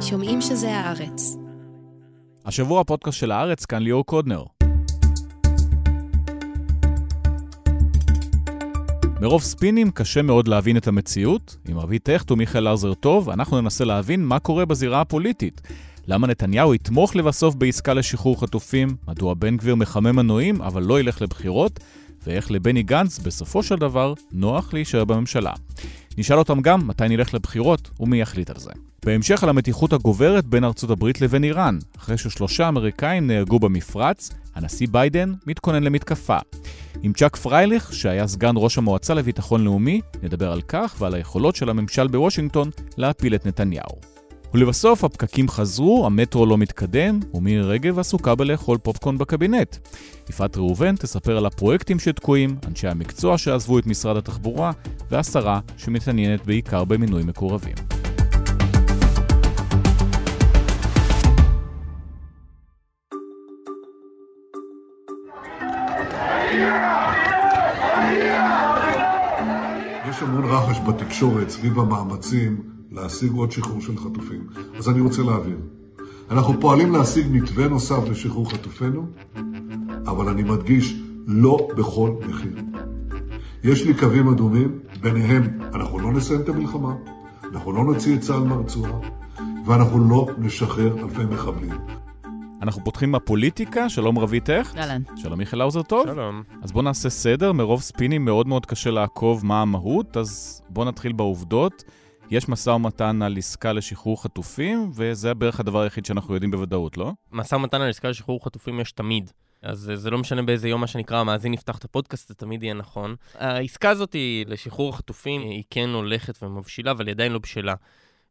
שומעים שזה הארץ. השבוע הפודקאסט של הארץ, כאן ליאור קודנר. מרוב ספינים קשה מאוד להבין את המציאות. עם רבי טכט ומיכאל ארזר טוב, אנחנו ננסה להבין מה קורה בזירה הפוליטית. למה נתניהו יתמוך לבסוף בעסקה לשחרור חטופים? מדוע בן גביר מחמם מנועים אבל לא ילך לבחירות? ואיך לבני גנץ, בסופו של דבר, נוח להישאר בממשלה. נשאל אותם גם מתי נלך לבחירות ומי יחליט על זה. בהמשך על המתיחות הגוברת בין ארצות הברית לבין איראן, אחרי ששלושה אמריקאים נהרגו במפרץ, הנשיא ביידן מתכונן למתקפה. עם צ'אק פרייליך, שהיה סגן ראש המועצה לביטחון לאומי, נדבר על כך ועל היכולות של הממשל בוושינגטון להפיל את נתניהו. ולבסוף הפקקים חזרו, המטרו לא מתקדם, ומירי רגב עסוקה בלאכול פופקורן בקבינט. יפעת ראובן תספר על הפרויקטים שתקועים, אנשי המקצוע שעזבו את משרד התחבורה, והשרה שמתעניינת בעיקר במינוי מקורבים. יש המון רחש בתקשורת סביב המאמצים להשיג עוד שחרור של חטופים. אז אני רוצה להבין. אנחנו פועלים להשיג מתווה נוסף לשחרור חטופינו, אבל אני מדגיש, לא בכל מחיר. יש לי קווים אדומים, ביניהם אנחנו לא נסיים את המלחמה, אנחנו לא נוציא את צה"ל מהרצועה, ואנחנו לא נשחרר אלפי מחבלים. אנחנו פותחים מהפוליטיקה, שלום רבית איך? אהלן. שלום מיכאל האוזר טוב. שלום. אז בואו נעשה סדר, מרוב ספינים מאוד מאוד קשה לעקוב מה המהות, אז בואו נתחיל בעובדות. יש משא ומתן על עסקה לשחרור חטופים, וזה בערך הדבר היחיד שאנחנו יודעים בוודאות, לא? משא ומתן על עסקה לשחרור חטופים יש תמיד. אז זה- לא משנה באיזה יום, מה שנקרא, המאזין יפתח את הפודקאסט, זה תמיד יהיה נכון. העסקה הזאת לשחרור החטופים, היא כן הולכת ומבשילה, אבל היא עדיין לא בשלה.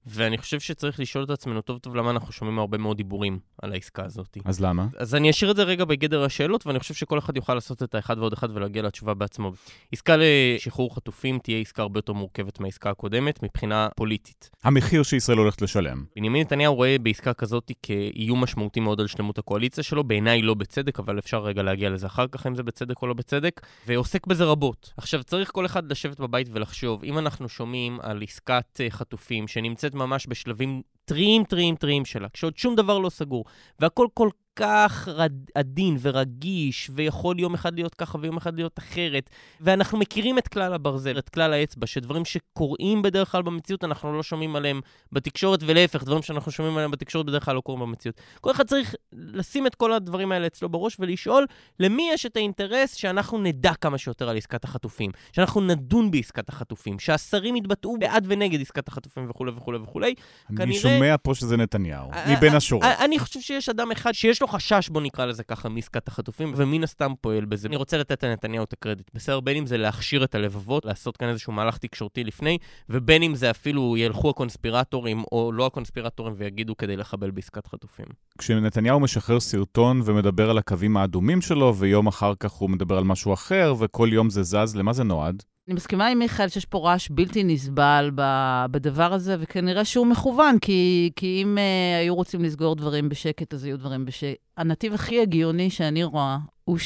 ואני חושב שצריך לשאול את עצמנו טוב טוב למה אנחנו שומעים הרבה מאוד דיבורים על העסקה הזאת. אז למה? אז אני אשאיר את זה רגע בגדר השאלות, ואני חושב שכל אחד יוכל לעשות את האחד ועוד אחד ולהגיע לתשובה בעצמו. עסקה לשחרור חטופים תהיה עסקה הרבה יותר מורכבת מהעסקה הקודמת מבחינה פוליטית. המחיר שישראל הולכת לשלם. בנימין נתניהו רואה בעסקה כזאת כאיום משמעותי מאוד על שלמות הקואליציה שלו, בעיניי לא בצדק, אבל אפשר רגע להגיע לזה אחר כך, אם זה בצדק או לא בצדק, ועוסק בזה רבות. עכשיו, צריך כל אחד לשבת בבית ולחשוב, אם אנחנו שומעים על עסקת אה, חטופים שנמצאת ממש בשלבים טריים, טריים, טריים שלה, כשעוד שום דבר לא סגור, והכל כל כך רד, עדין ורגיש, ויכול יום אחד להיות ככה ויום אחד להיות אחרת, ואנחנו מכירים את כלל הברזל, את כלל האצבע, שדברים שקורים בדרך כלל במציאות, אנחנו לא שומעים עליהם בתקשורת, ולהפך, דברים שאנחנו שומעים עליהם בתקשורת בדרך כלל לא קורים במציאות. כל אחד צריך לשים את כל הדברים האלה אצלו בראש ולשאול למי יש את האינטרס שאנחנו נדע כמה שיותר על עסקת החטופים, שאנחנו נדון בעסקת החטופים, שהשרים יתבטאו בעד ונגד עסקת החטופים וכולי וכולי וכולי. אני כנראה- שומע פה שזה נתניהו, אה, מבין אה, השורות. אה, אני חושב שיש אדם אחד שיש לו חשש, בוא נקרא לזה ככה, מעסקת החטופים, ומן הסתם פועל בזה. אני רוצה לתת לנתניהו את הקרדיט. בסדר, בין אם זה להכשיר את הלבבות, לעשות כאן איזשהו מהלך תקשורתי לפני, ובין אם זה אפילו ילכו הקונספירטורים או לא הקונספירטורים ויגידו כדי לחבל בעסקת חטופים. כשנתניהו משחרר סרטון ומדבר על הקווים האדומים שלו, ויום אחר כך הוא מדבר על משהו אחר, וכל יום זה זז, למה זה נועד? אני מסכימה עם מיכאל שיש פה רעש בלתי נסבל בדבר הזה, וכנראה שהוא מכוון, כי, כי אם uh, היו רוצים לסגור דברים בשקט, אז היו דברים בשקט. הנתיב הכי הגיוני שאני רואה הוא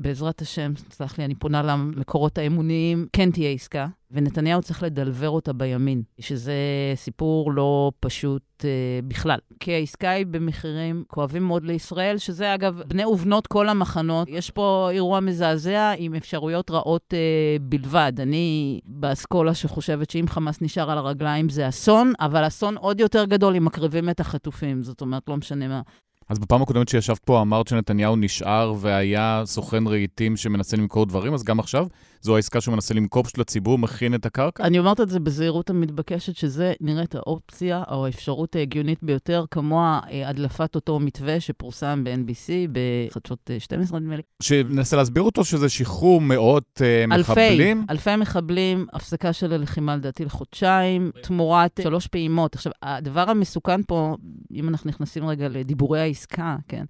שבעזרת השם, סלח לי, אני פונה למקורות האמוניים, כן תהיה עסקה, ונתניהו צריך לדלבר אותה בימין, שזה סיפור לא פשוט uh, בכלל. כי העסקה היא במחירים כואבים מאוד לישראל, שזה אגב בני ובנות כל המחנות. יש פה אירוע מזעזע עם אפשרויות רעות uh, בלבד. אני באסכולה שחושבת שאם חמאס נשאר על הרגליים זה אסון, אבל אסון עוד יותר גדול אם מקריבים את החטופים. זאת אומרת, לא משנה מה. אז בפעם הקודמת שישבת פה אמרת שנתניהו נשאר והיה סוכן רהיטים שמנסה למכור דברים, אז גם עכשיו זו העסקה שהוא מנסה למכור פשוט לציבור, מכין את הקרקע? אני אומרת את זה בזהירות המתבקשת, שזה נראית האופציה או האפשרות ההגיונית ביותר, כמוה אה, הדלפת אותו מתווה שפורסם ב-NBC, בחדשות אה, 12 נדמה לי. שננסה להסביר אותו שזה שחרור מאות אה, אלפי, מחבלים. אלפי מחבלים, הפסקה של הלחימה לדעתי לחודשיים, תמורת שלוש פעימות. עכשיו, הדבר המסוכן פה, אם אנחנו נכנסים רגע לדיבורי העסקה, כן,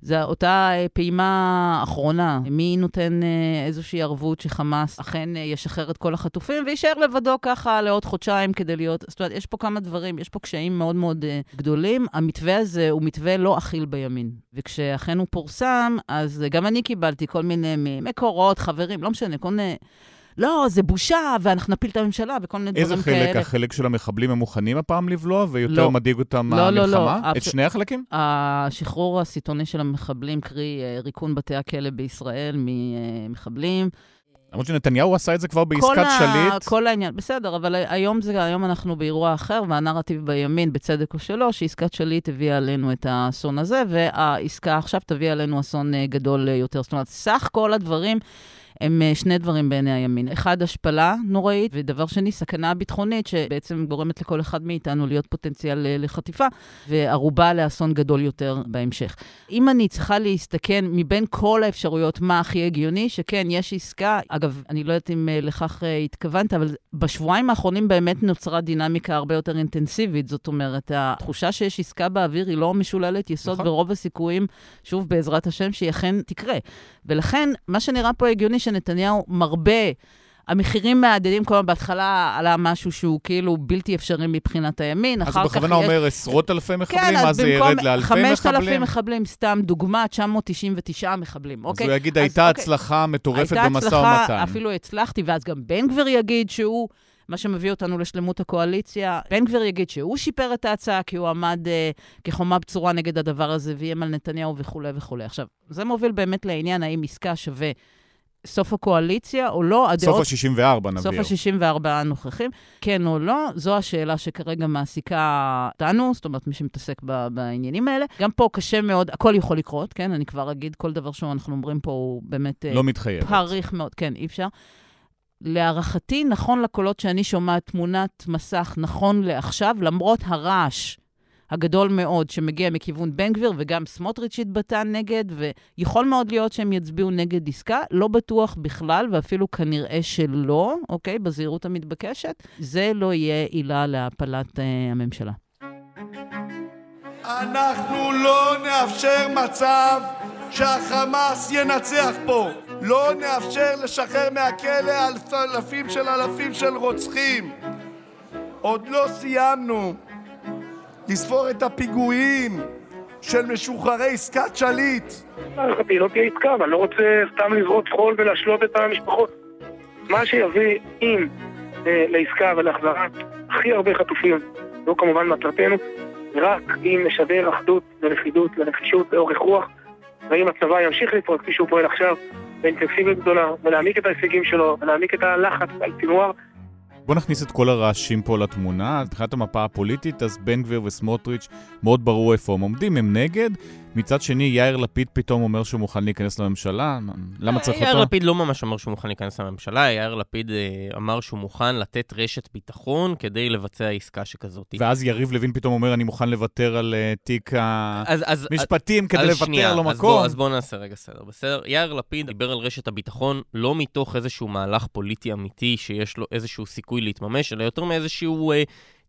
זה אותה אה, פעימה אחרונה. מי נותן אה, איזושהי ערבות שחמאס אכן אה, ישחרר את כל החטופים ויישאר לבדו ככה לעוד חודשיים כדי להיות... זאת אומרת, יש פה כמה דברים, יש פה קשיים מאוד מאוד גדולים. המתווה הזה הוא מתווה לא אכיל בימין. וכשאכן הוא פורסם, אז גם אני קיבלתי כל מיני מקורות, חברים, לא משנה, כל מיני... לא, זה בושה, ואנחנו נפיל את הממשלה, וכל מיני איזה דברים חלק? כאלה. החלק של המחבלים הם מוכנים הפעם לבלוע, ויותר לא. מדאיג אותם לא, לא, לא. המלחמה? את שני החלקים? השחרור הסיטוני של המחבלים, קרי אה, ריקון בתי הכלא בישראל ממחבלים. למרות שנתניהו עשה את זה כבר בעסקת ה- שליט. כל העניין, בסדר, אבל היום, זה, היום אנחנו באירוע אחר, והנרטיב בימין, בצדק או שלא, שעסקת שליט הביאה עלינו את האסון הזה, והעסקה עכשיו תביא עלינו אסון אה, גדול אה, יותר. זאת אומרת, סך כל הדברים... הם אה, שני דברים בעיני הימין. אחד, השפלה נוראית, ודבר שני, סכנה ביטחונית, שבעצם גורמת לכל אחד מאיתנו להיות פוטנציאל אה, לחטיפה, וערובה לאסון גדול יותר בהמשך. אם אני צריכה להסתכן מבין כל האפשרויות מה הכי הגיוני, שכן, יש עסקה, אגב, אני לא יודעת אם אה, לכך התכוונת, אבל בשבועיים האחרונים באמת נוצרה דינמיקה הרבה יותר אינטנסיבית. זאת אומרת, התחושה שיש עסקה באוויר היא לא משוללת יסוד, נכון. ורוב הסיכויים, שוב, בעזרת השם, שהיא אכן תקרה. ולכן, מה שנראה פה הגיוני, שנתניהו מרבה... המחירים מהדהדים, כל הזמן בהתחלה עלה משהו שהוא כאילו בלתי אפשרי מבחינת הימין, אז אחר הוא כך בכוונה יש- אומר עשרות אלפי מחבלים, כן, אז אז זה במקום ירד לאלפי 5,000 מחבלים? מחבלים, סתם דוגמה, 999 מחבלים, אז אוקיי? הוא יגיד, אז הייתה אוקיי. הצלחה מטורפת הייתה במשא הצלחה, ומתן. אפילו הצלחתי, ואז גם בן גביר יגיד שהוא, מה שמביא אותנו לשלמות הקואליציה, בן גביר יגיד שהוא שיפר את ההצעה, כי הוא עמד אה, כחומה בצורה נגד הדבר הזה, ואיים על נתניהו וכולי וכולי. עכשיו, זה מוביל באמת לעניין האם עסקה שווה סוף הקואליציה או לא. סוף ה-64 נבהיר. סוף ה-64 הנוכחים, כן או לא, זו השאלה שכרגע מעסיקה אותנו, זאת אומרת, מי שמתעסק ב- בעניינים האלה. גם פה קשה מאוד, הכל יכול לקרות, כן? אני כבר אגיד, כל דבר שאנחנו אומרים פה הוא באמת אה, לא מתחייב. פעריך מאוד, כן, אי אפשר. להערכתי, נכון לקולות שאני שומעת, תמונת מסך נכון לעכשיו, למרות הרעש הגדול מאוד שמגיע מכיוון בן גביר, וגם סמוטריץ' התבטא נגד, ויכול מאוד להיות שהם יצביעו נגד עסקה, לא בטוח בכלל, ואפילו כנראה שלא, אוקיי? בזהירות המתבקשת. זה לא יהיה עילה להפלת אה, הממשלה. אנחנו לא נאפשר מצב שהחמאס ינצח פה. לא נאפשר לשחרר מהכלא אלפ- אלפים של אלפים של רוצחים. עוד לא סיימנו לספור את הפיגועים של משוחררי עסקת שליט. להערכתי לא תהיה עסקה, אבל אני לא רוצה סתם לזרות חול ולהשלות את המשפחות. מה שיביא, אם אה, לעסקה ולהחזרת הכי הרבה חטופים, זו כמובן מטרתנו, רק אם נשדר אחדות ולכידות ונחישות ואורך רוח, ואם הצבא ימשיך לפעול כפי שהוא פועל עכשיו, באינטנסיביות גדולה, ולהעמיק את ההישגים שלו, ולהעמיק את הלחץ על סינואר, בוא נכניס את כל הרעשים פה לתמונה. מבחינת המפה הפוליטית, אז בן גביר וסמוטריץ' מאוד ברור איפה הם עומדים, הם נגד. מצד שני, יאיר לפיד פתאום אומר שהוא מוכן להיכנס לממשלה. למה צריך יאיר אותו? לפיד לא ממש אמר שהוא מוכן להיכנס לממשלה, יאיר לפיד אה, אמר שהוא מוכן לתת רשת ביטחון כדי לבצע עסקה שכזאת. ואז יריב לוין פתאום אומר, אני מוכן לוותר על אה, תיק המשפטים כדי לוותר לו מקום. אז בוא נעשה רגע סדר, בסדר? יאיר לפיד דיבר על רשת הביטחון לא מתוך איזשהו מהלך פוליטי אמיתי שיש לו איזשהו סיכוי להתממש, אלא יותר מאיזשהו אה,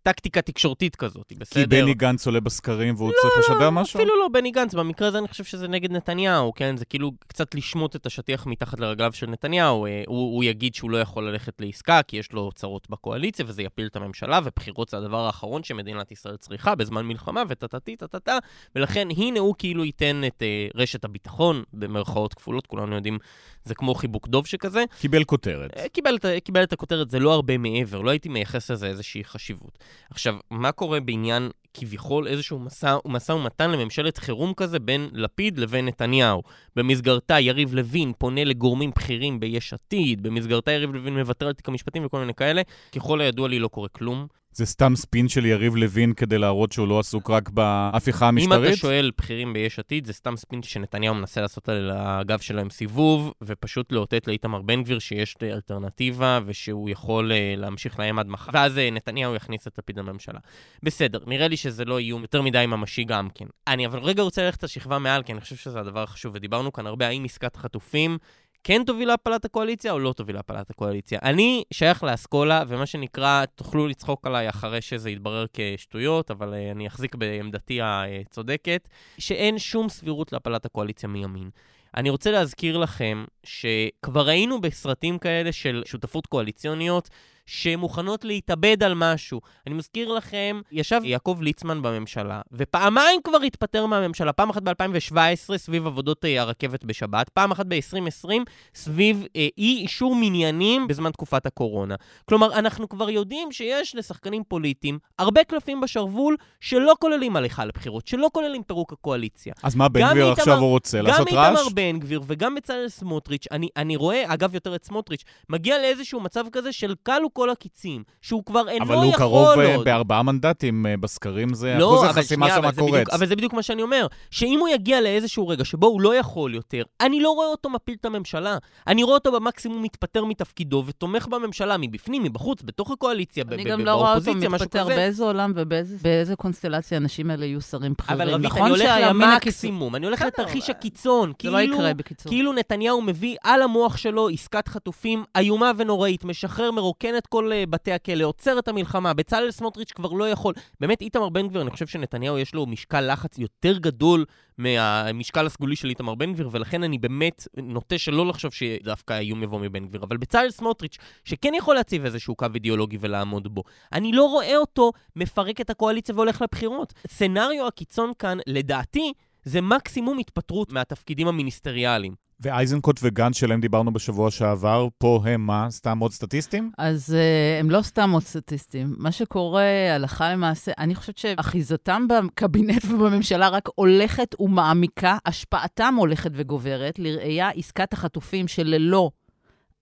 טקטיקה תקשורתית כזאת, בסדר? כי בני גנץ עולה בסקרים והוא צריך לשדר משהו? אפילו לא בני גנץ, במקרה הזה אני חושב שזה נגד נתניהו, כן? זה כאילו קצת לשמוט את השטיח מתחת לרגליו של נתניהו. אה, הוא, הוא יגיד שהוא לא יכול ללכת לעסקה, כי יש לו צרות בקואליציה, וזה יפיל את הממשלה, ובחירות זה הדבר האחרון שמדינת ישראל צריכה בזמן מלחמה, וטטטי טטטה, ולכן הנה הוא כאילו ייתן את אה, רשת הביטחון, במרכאות כפולות, כולנו יודעים, זה כמו חיבוק דוב שכזה. קיבל כותרת. אה, קיבל, קיבל את הכותרת, זה לא הרבה מעבר, לא הייתי מייחס לזה איזושהי חשיבות. עכשיו, מה קורה בעניין כביכול איזשהו משא, משא ומתן לממשלת חירום כזה בין לפיד לבין נתניהו? במסגרתה יריב לוין פונה לגורמים בכירים ביש עתיד, במסגרתה יריב לוין מוותר על תיק המשפטים וכל מיני כאלה. ככל הידוע לי לא קורה כלום. זה סתם ספין של יריב לוין כדי להראות שהוא לא עסוק רק בהפיכה אם המשטרית? אתה שואל בכירים ביש עתיד, זה סתם ספין שנתניהו מנסה לעשות על הגב שלהם סיבוב, ופשוט לאותת לאיתמר בן גביר שיש אלטרנטיבה, ושהוא יכול אה, להמשיך להם עד מחר. ואז אה, נתניהו יכניס את לפיד לממשלה. בסדר, נראה לי שזה לא איום יותר מדי ממשי גם כן. אני אבל רגע רוצה ללכת לשכבה מעל, כי אני חושב שזה הדבר החשוב, ודיברנו כאן הרבה האם עסקת חטופים כן תוביל להפלת הקואליציה או לא תוביל להפלת הקואליציה. אני שייך לאסכולה, ומה שנקרא, תוכלו לצחוק עליי אחרי שזה יתברר כשטויות, אבל uh, אני אחזיק בעמדתי הצודקת, שאין שום סבירות להפלת הקואליציה מימין. אני רוצה להזכיר לכם שכבר ראינו בסרטים כאלה של שותפות קואליציוניות, שמוכנות להתאבד על משהו. אני מזכיר לכם, ישב יעקב ליצמן בממשלה, ופעמיים כבר התפטר מהממשלה, פעם אחת ב-2017 סביב עבודות אה, הרכבת בשבת, פעם אחת ב-2020 סביב אה, אי אישור מניינים בזמן תקופת הקורונה. כלומר, אנחנו כבר יודעים שיש לשחקנים פוליטיים הרבה קלפים בשרוול שלא כוללים הליכה לבחירות, שלא כוללים פירוק הקואליציה. אז מה בן גם גביר עכשיו הוא רוצה? לעשות גם רעש? איתמר בן גביר וגם בצלאל סמוטריץ', אני, אני רואה, אגב, יותר את סמוטריץ', מגיע לאיזשהו מצב כזה של כלו כל הקיצים, שהוא כבר אינו אבל יכול הוא עוד. קרוב אה, בארבעה מנדטים אה, בסקרים, זה אחוז אבל החסימה שם אבל קורץ. אבל זה בדיוק מה שאני אומר, שאם הוא יגיע לאיזשהו רגע שבו הוא לא יכול יותר, אני לא רואה אותו מפיל את הממשלה. אני רואה אותו במקסימום מתפטר מתפקידו ותומך בממשלה מבפנים, מבחוץ, בתוך הקואליציה, ב- אני ב- גם ב- לא רואה אותו באופוזיציה, משהו מתפטר כזה. באיזה עולם ובאיזה באיזה קונסטלציה האנשים האלה יהיו שרים בכירים. אבל רבית, נכון אני הולך שהימין הקיצוני... למקסימום, אני הולך בסדר, לתרחיש אבל- הקיצון. זה לא כאילו-. כאילו נתניהו מביא על המוח שלו עסקת חטופים איומה ונוראית, משחרר, מרוקן את כל אה, בתי הכלא, עוצר את המלחמה, בצלאל סמוטריץ' כבר לא יכול. באמת, איתמר בן גביר, אני חושב שנתניהו יש לו משקל לחץ יותר גדול מהמשקל הסגולי של איתמר בן גביר, ולכן אני באמת נוטה שלא לחשוב שדווקא האיום יבוא מבן גביר. אבל בצלאל סמוטריץ', שכן יכול להציב איזשהו קו אידיאולוגי ולעמוד בו, אני לא רואה אותו מפרק את הקואליציה והולך לבחירות. סצנריו הקיצון כאן, לדעתי, זה מקסימום התפטרות מהתפקידים המיניסטריאליים. ואייזנקוט וגנץ שלהם דיברנו בשבוע שעבר, פה הם מה? סתם עוד סטטיסטים? אז uh, הם לא סתם עוד סטטיסטים. מה שקורה הלכה למעשה, אני חושבת שאחיזתם בקבינט ובממשלה רק הולכת ומעמיקה, השפעתם הולכת וגוברת. לראייה, עסקת החטופים שללא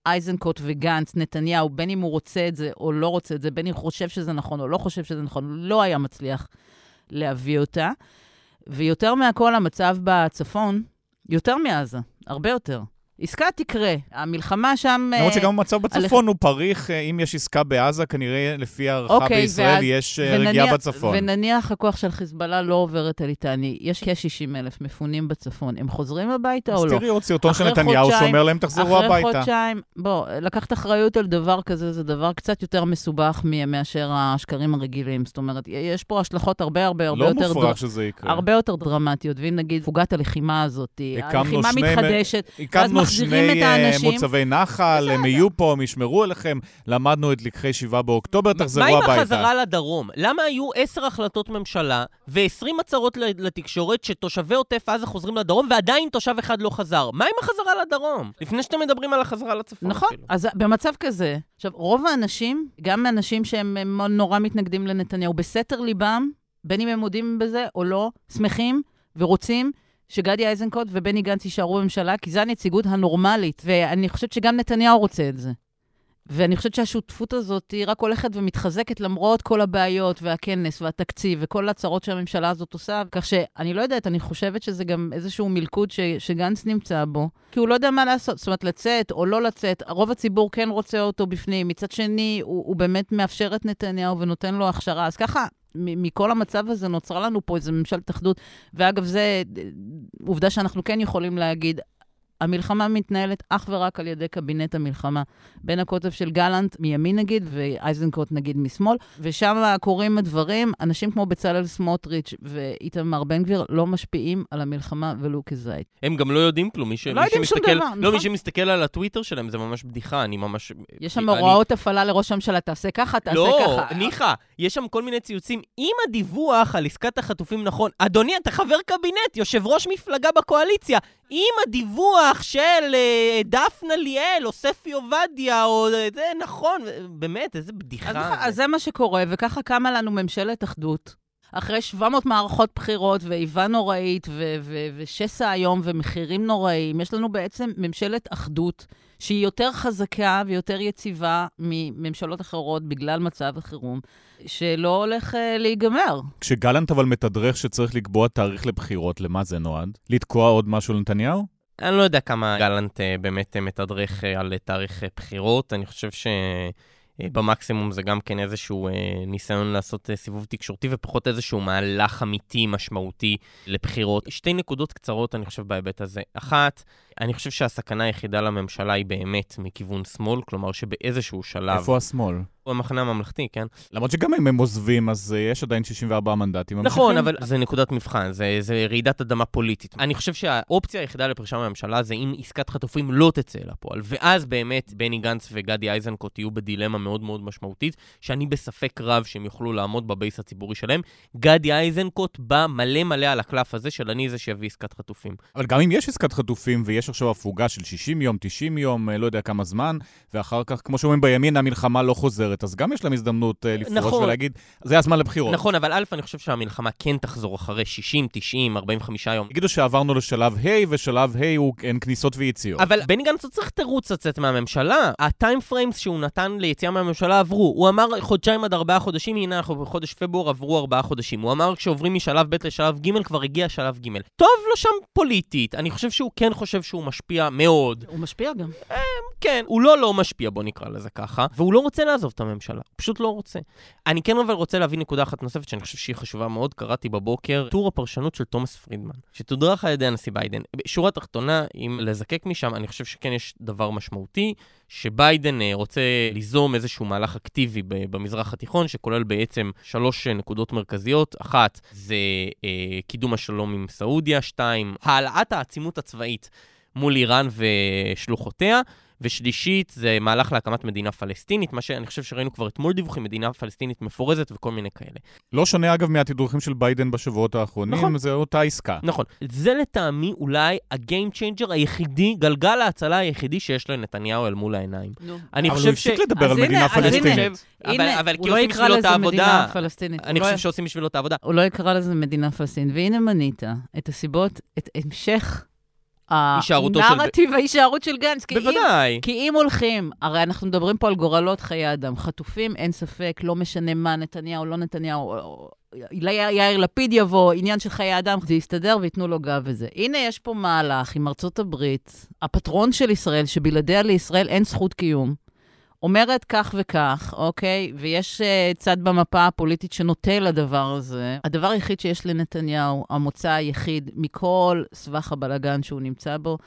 אייזנקוט וגנץ, נתניהו, בין אם הוא רוצה את זה או לא רוצה את זה, בין אם הוא חושב שזה נכון או לא חושב שזה נכון, לא היה מצליח להביא אותה. ויותר מהכל, המצב בצפון, יותר מעזה, הרבה יותר. עסקה תקרה. המלחמה שם... למרות אה, שגם המצב בצפון הוא פריך, אה, אם יש עסקה בעזה, כנראה לפי הערכה אוקיי, בישראל ואז- יש אה, ונניח- רגיעה בצפון. ונניח הכוח של חיזבאללה לא עובר את הליטני, יש כ-60 אלף מפונים בצפון, הם חוזרים הביתה אז או לא? תראי עוד סרטון של אחרי נתניהו שאומר להם, תחזרו אחרי הביתה. חודשיים, בוא, לקחת אחריות על דבר כזה זה דבר קצת יותר מסובך מאשר השקרים הרגילים. זאת אומרת, יש פה השלכות הרבה הרבה הרבה לא יותר... מופרך דר- שזה יקרה. הרבה יותר דרמטיות, ואם נגיד שני- מחזירים שני את אה, האנשים. מוצבי נחל, הם יהיו פה, הם ישמרו עליכם, למדנו את לקחי 7 באוקטובר, תחזרו מה עם הביתה. החזרה לדרום? למה היו עשר החלטות ממשלה ו-20 הצהרות לתקשורת שתושבי עוטף עזה חוזרים לדרום ועדיין תושב אחד לא חזר? מה עם החזרה לדרום? לפני שאתם מדברים על החזרה לצפון. נכון, אפילו. אז במצב כזה, עכשיו, רוב האנשים, גם אנשים שהם הם נורא מתנגדים לנתניהו, בסתר ליבם, בין אם הם מודים בזה או לא, שמחים ורוצים שגדי איזנקוט ובני גנץ יישארו בממשלה, כי זו הנציגות הנורמלית, ואני חושבת שגם נתניהו רוצה את זה. ואני חושבת שהשותפות הזאת היא רק הולכת ומתחזקת למרות כל הבעיות והכנס והתקציב וכל הצהרות שהממשלה הזאת עושה, כך שאני לא יודעת, אני חושבת שזה גם איזשהו מלכוד ש, שגנץ נמצא בו, כי הוא לא יודע מה לעשות, זאת אומרת, לצאת או לא לצאת, רוב הציבור כן רוצה אותו בפנים, מצד שני, הוא, הוא באמת מאפשר את נתניהו ונותן לו הכשרה, אז ככה... מכל המצב הזה נוצרה לנו פה איזו ממשלת אחדות. ואגב, זו עובדה שאנחנו כן יכולים להגיד, המלחמה מתנהלת אך ורק על ידי קבינט המלחמה. בין הקוטב של גלנט מימין נגיד, ואייזנקוט נגיד משמאל, ושם קורים הדברים, אנשים כמו בצלאל סמוטריץ' ואיתמר בן גביר לא משפיעים על המלחמה ולו כזית. הם גם לא יודעים כלום. מי ש- לא מי יודעים שום שמסתכל- דבר, לא, נכון. מי שמסתכל על הטוויטר שלהם זה ממש בדיחה, אני ממש... יש שם אני- הוראות הפעלה לראש הממשלה, תעשה ככה, תעשה לא, ככה. ניחא, יש שם כל מיני ציוצים. אם הדיווח על עסקת החטופים נכון, אדוני, אתה חבר קבינט, יושב ראש מפלגה בקואליציה, אם הדיווח של אה, דפנה ליאל או ספי עובדיה, או אה, זה נכון, באמת, איזה בדיחה. אז, זה. אז זה מה שקורה, וככה קמה לנו ממשלת אחדות. אחרי 700 מערכות בחירות ואיבה נוראית ו- ו- ושסע איום ומחירים נוראיים, יש לנו בעצם ממשלת אחדות שהיא יותר חזקה ויותר יציבה מממשלות אחרות בגלל מצב החירום, שלא הולך uh, להיגמר. כשגלנט אבל מתדרך שצריך לקבוע תאריך לבחירות, למה זה נועד? לתקוע עוד משהו לנתניהו? אני לא יודע כמה גלנט אה, באמת אה, מתדרך אה, על תאריך אה, בחירות. אני חושב שבמקסימום זה גם כן איזשהו אה, ניסיון לעשות אה, סיבוב תקשורתי ופחות איזשהו מהלך אמיתי משמעותי לבחירות. שתי נקודות קצרות, אני חושב, בהיבט הזה. אחת, אני חושב שהסכנה היחידה לממשלה היא באמת מכיוון שמאל, כלומר שבאיזשהו שלב... איפה השמאל? הוא המחנה הממלכתי, כן? למרות שגם אם הם עוזבים, אז אה, יש עדיין 64 מנדטים. נכון. אבל זה נקודת מבחן, זה, זה רעידת אדמה פוליטית. אני חושב שהאופציה היחידה לפרישה מהממשלה זה אם עסקת חטופים לא תצא לפועל, ואז באמת בני גנץ וגדי איזנקוט יהיו בדילמה מאוד מאוד משמעותית, שאני בספק רב שהם יוכלו לעמוד בבייס הציבורי שלהם. גדי איזנקוט בא מלא מלא על הקלף הזה של אני זה שיביא עסקת חטופים. אבל גם אם יש עסקת חטופים ויש עכשיו הפוגה של 60 יום, 90 יום, אה, לא יודע כמה זמן, ואחר כך, כמו שאומרים בימין, המלחמה לא חוזרת, אז גם יש להם הזדמנות אה, לפרוש נכון. ולהגיד, זה הזמן לבחירות. נכון, אבל א', אני חושב שהמלחמה כן תחזור אחרי 60, 90, 45 יום. יגידו שעברנו לשלב ה', ושלב ה' הוא אין כניסות ויציאות. אבל בני גנץ לא צריך תירוץ לצאת מהממשלה. ה time frames שהוא נתן ליציאה מהממשלה עברו. הוא אמר חודשיים עד ארבעה חודשים, הנה אנחנו בחודש פברואר עברו ארבעה חודשים. הוא אמר כשעוברים משלב ב' לשלב ג' כבר הגיע שלב ג'. טוב לו שם פוליטית. אני חושב שהוא כן חושב שהוא משפיע מאוד. הוא משפיע גם. כן, הוא לא לא משפיע, בוא נקרא לזה ככה, והוא לא רוצה לעזוב את הממשלה, הוא פשוט לא רוצה. אני כן אבל רוצה להביא נקודה אחת נוספת שאני חושב שהיא חשובה מאוד, קראתי בבוקר טור הפרשנות של תומאס פרידמן, שתודרך על ידי הנשיא ביידן. בשורה התחתונה, אם לזקק משם, אני חושב שכן יש דבר משמעותי, שביידן אה, רוצה ליזום איזשהו מהלך אקטיבי במזרח התיכון, שכולל בעצם שלוש אה, נקודות מרכזיות. אחת, זה אה, קידום השלום עם סעודיה, שתיים, העלאת העצימות הצבאית מול איראן ושלוחותיה. ושלישית, זה מהלך להקמת מדינה פלסטינית, מה שאני חושב שראינו כבר אתמול דיווחים, מדינה פלסטינית מפורזת וכל מיני כאלה. לא שונה אגב מהתדרוכים של ביידן בשבועות האחרונים, נכון. זה אותה עסקה. נכון. זה לטעמי אולי ה game changer היחידי, גלגל ההצלה היחידי שיש לנתניהו אל מול העיניים. נו. אני אבל חושב הוא ש... הפסיק לדבר על מדינה אז הנה, פלסטינית. אבל- אבל הוא כי לא עושים יקרא בשבילו את לזה מדינה העבודה. פלסטינית. אני הוא לא- חושב שעושים בשבילו את העבודה. הוא לא יקרא לזה מדינה פלסטינית. והנה מנית את הסיבות, את המשך הישארותו של- הנרטיב ההישארות של גנץ. כי אם- בוודאי. כי אם הולכים, הרי אנחנו מדברים פה על גורלות חיי אדם. חטופים, אין ספק, לא משנה מה, נתניהו, לא נתניהו, יאיר לפיד יבוא, עניין של חיי אדם, זה יסתדר וייתנו לו גב וזה. הנה, יש פה מהלך עם ארצות הברית, הפטרון של ישראל, שבלעדיה לישראל אין זכות קיום. אומרת כך וכך, אוקיי? ויש uh, צד במפה הפוליטית שנוטה לדבר הזה. הדבר היחיד שיש לנתניהו, המוצא היחיד מכל סבך הבלגן שהוא נמצא בו,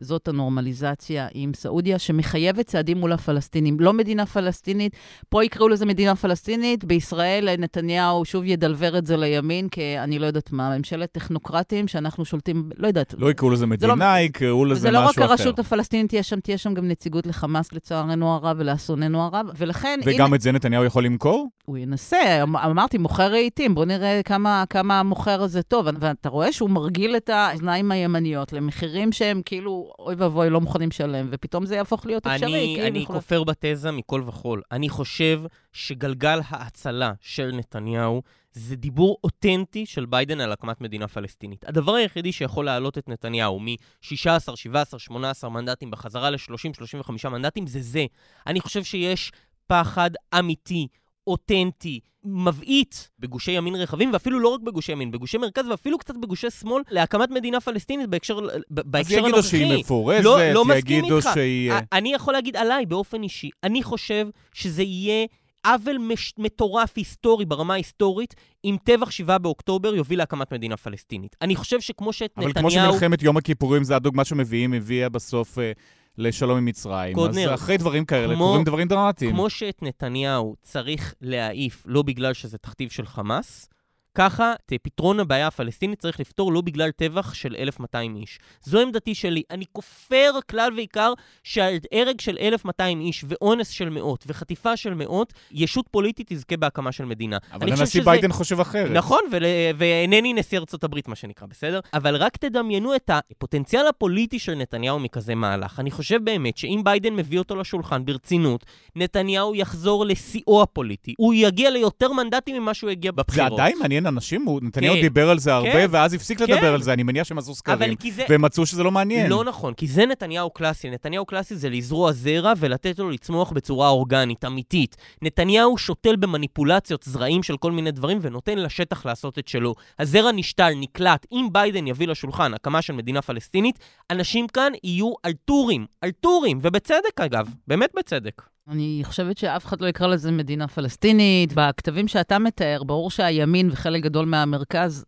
זאת הנורמליזציה עם סעודיה, שמחייבת צעדים מול הפלסטינים. לא מדינה פלסטינית, פה יקראו לזה מדינה פלסטינית, בישראל נתניהו שוב ידלבר את זה לימין, כי אני לא יודעת מה, ממשלת טכנוקרטים שאנחנו שולטים, לא יודעת. לא יקראו לזה לא- מדינה, יקראו לזה זה לא רק משהו אחר. הרשות הפלסטינית תהיה שם, תהיה שם גם נציגות לחמאס לצערנו הרב ולאסוננו הרב, ולכן, וגם הנה, את זה נתניהו יכול למכור? הוא ינסה, אמ- אמרתי, מוכר רהיטים, בוא נראה כמה, כמה המוכר הזה טוב. ואתה רואה שהוא מרגיל את האוזניים הימניות למחירים שהם כאילו, אוי ואבוי, לא מוכנים לשלם, ופתאום זה יהפוך להיות אפשרי. אני, כאילו, אני יכול- כופר בתזה מכל וכול. אני חושב שגלגל ההצלה של נתניהו זה דיבור אותנטי של ביידן על הקמת מדינה פלסטינית. הדבר היחידי שיכול להעלות את נתניהו מ-16, 17, 18 מנדטים בחזרה ל-30-35 מנדטים זה זה. אני חושב שיש פחד אמיתי, אותנטי, מבעית בגושי ימין רחבים, ואפילו לא רק בגושי ימין, בגושי מרכז ואפילו קצת בגושי שמאל, להקמת מדינה פלסטינית בהקשר, ב- אז יגידו הנוכחי. שהיא מפורזת, לא, לא יגידו איתך. שהיא... א- אני יכול להגיד עליי באופן אישי, אני חושב שזה יהיה עוול מש... מטורף היסטורי ברמה ההיסטורית, אם טבח 7 באוקטובר יוביל להקמת מדינה פלסטינית. אני חושב שכמו שאת אבל כמו נתניהו... שמלחמת יום הכיפורים זה הדוגמה שמביאים, הביאה בסוף אה, לשלום עם מצרים. קודנר, אז אחרי דברים כאלה כמו- קורים דברים דרמטיים. כמו שאת נתניהו צריך להעיף לא בגלל שזה תכתיב של חמאס, ככה את פתרון הבעיה הפלסטינית צריך לפתור לא בגלל טבח של 1,200 איש. זו עמדתי שלי. אני כופר כלל ועיקר שהרג של 1,200 איש ואונס של מאות וחטיפה של מאות, ישות פוליטית תזכה בהקמה של מדינה. אבל הנשיא שזה- ביידן חושב אחרת. נכון, ול... ואינני נשיא ארצות הברית, מה שנקרא, בסדר? אבל רק תדמיינו את הפוטנציאל הפוליטי של נתניהו מכזה מהלך. אני חושב באמת שאם ביידן מביא אותו לשולחן ברצינות, נתניהו יחזור לשיאו הפוליטי. הוא יגיע ליותר מנדטים ממה שהוא הגיע זה בבחירות. עדיין מעניין אנשים, הוא- נתניהו כן. דיבר על זה הרבה, כן. ואז הפסיק כן. לדבר על זה, אני מניח שהם עשו סקרים, זה... והם מצאו שזה לא מעניין. לא נכון, כי זה נתניהו קלאסי. נתניהו קלאסי זה לזרוע זרע ולתת לו לצמוח בצורה אורגנית, אמיתית. נתניהו שותל במניפולציות זרעים של כל מיני דברים ונותן לשטח לעשות את שלו. הזרע נשתל, נקלט. אם ביידן יביא לשולחן הקמה של מדינה פלסטינית, אנשים כאן יהיו על טורים. על טורים, ובצדק אגב. באמת בצדק. אני חושבת שאף אחד לא יקרא לזה מדינה פלסטינית. בכתבים שאתה מתאר, ברור שהימין וחלק גדול מהמרכז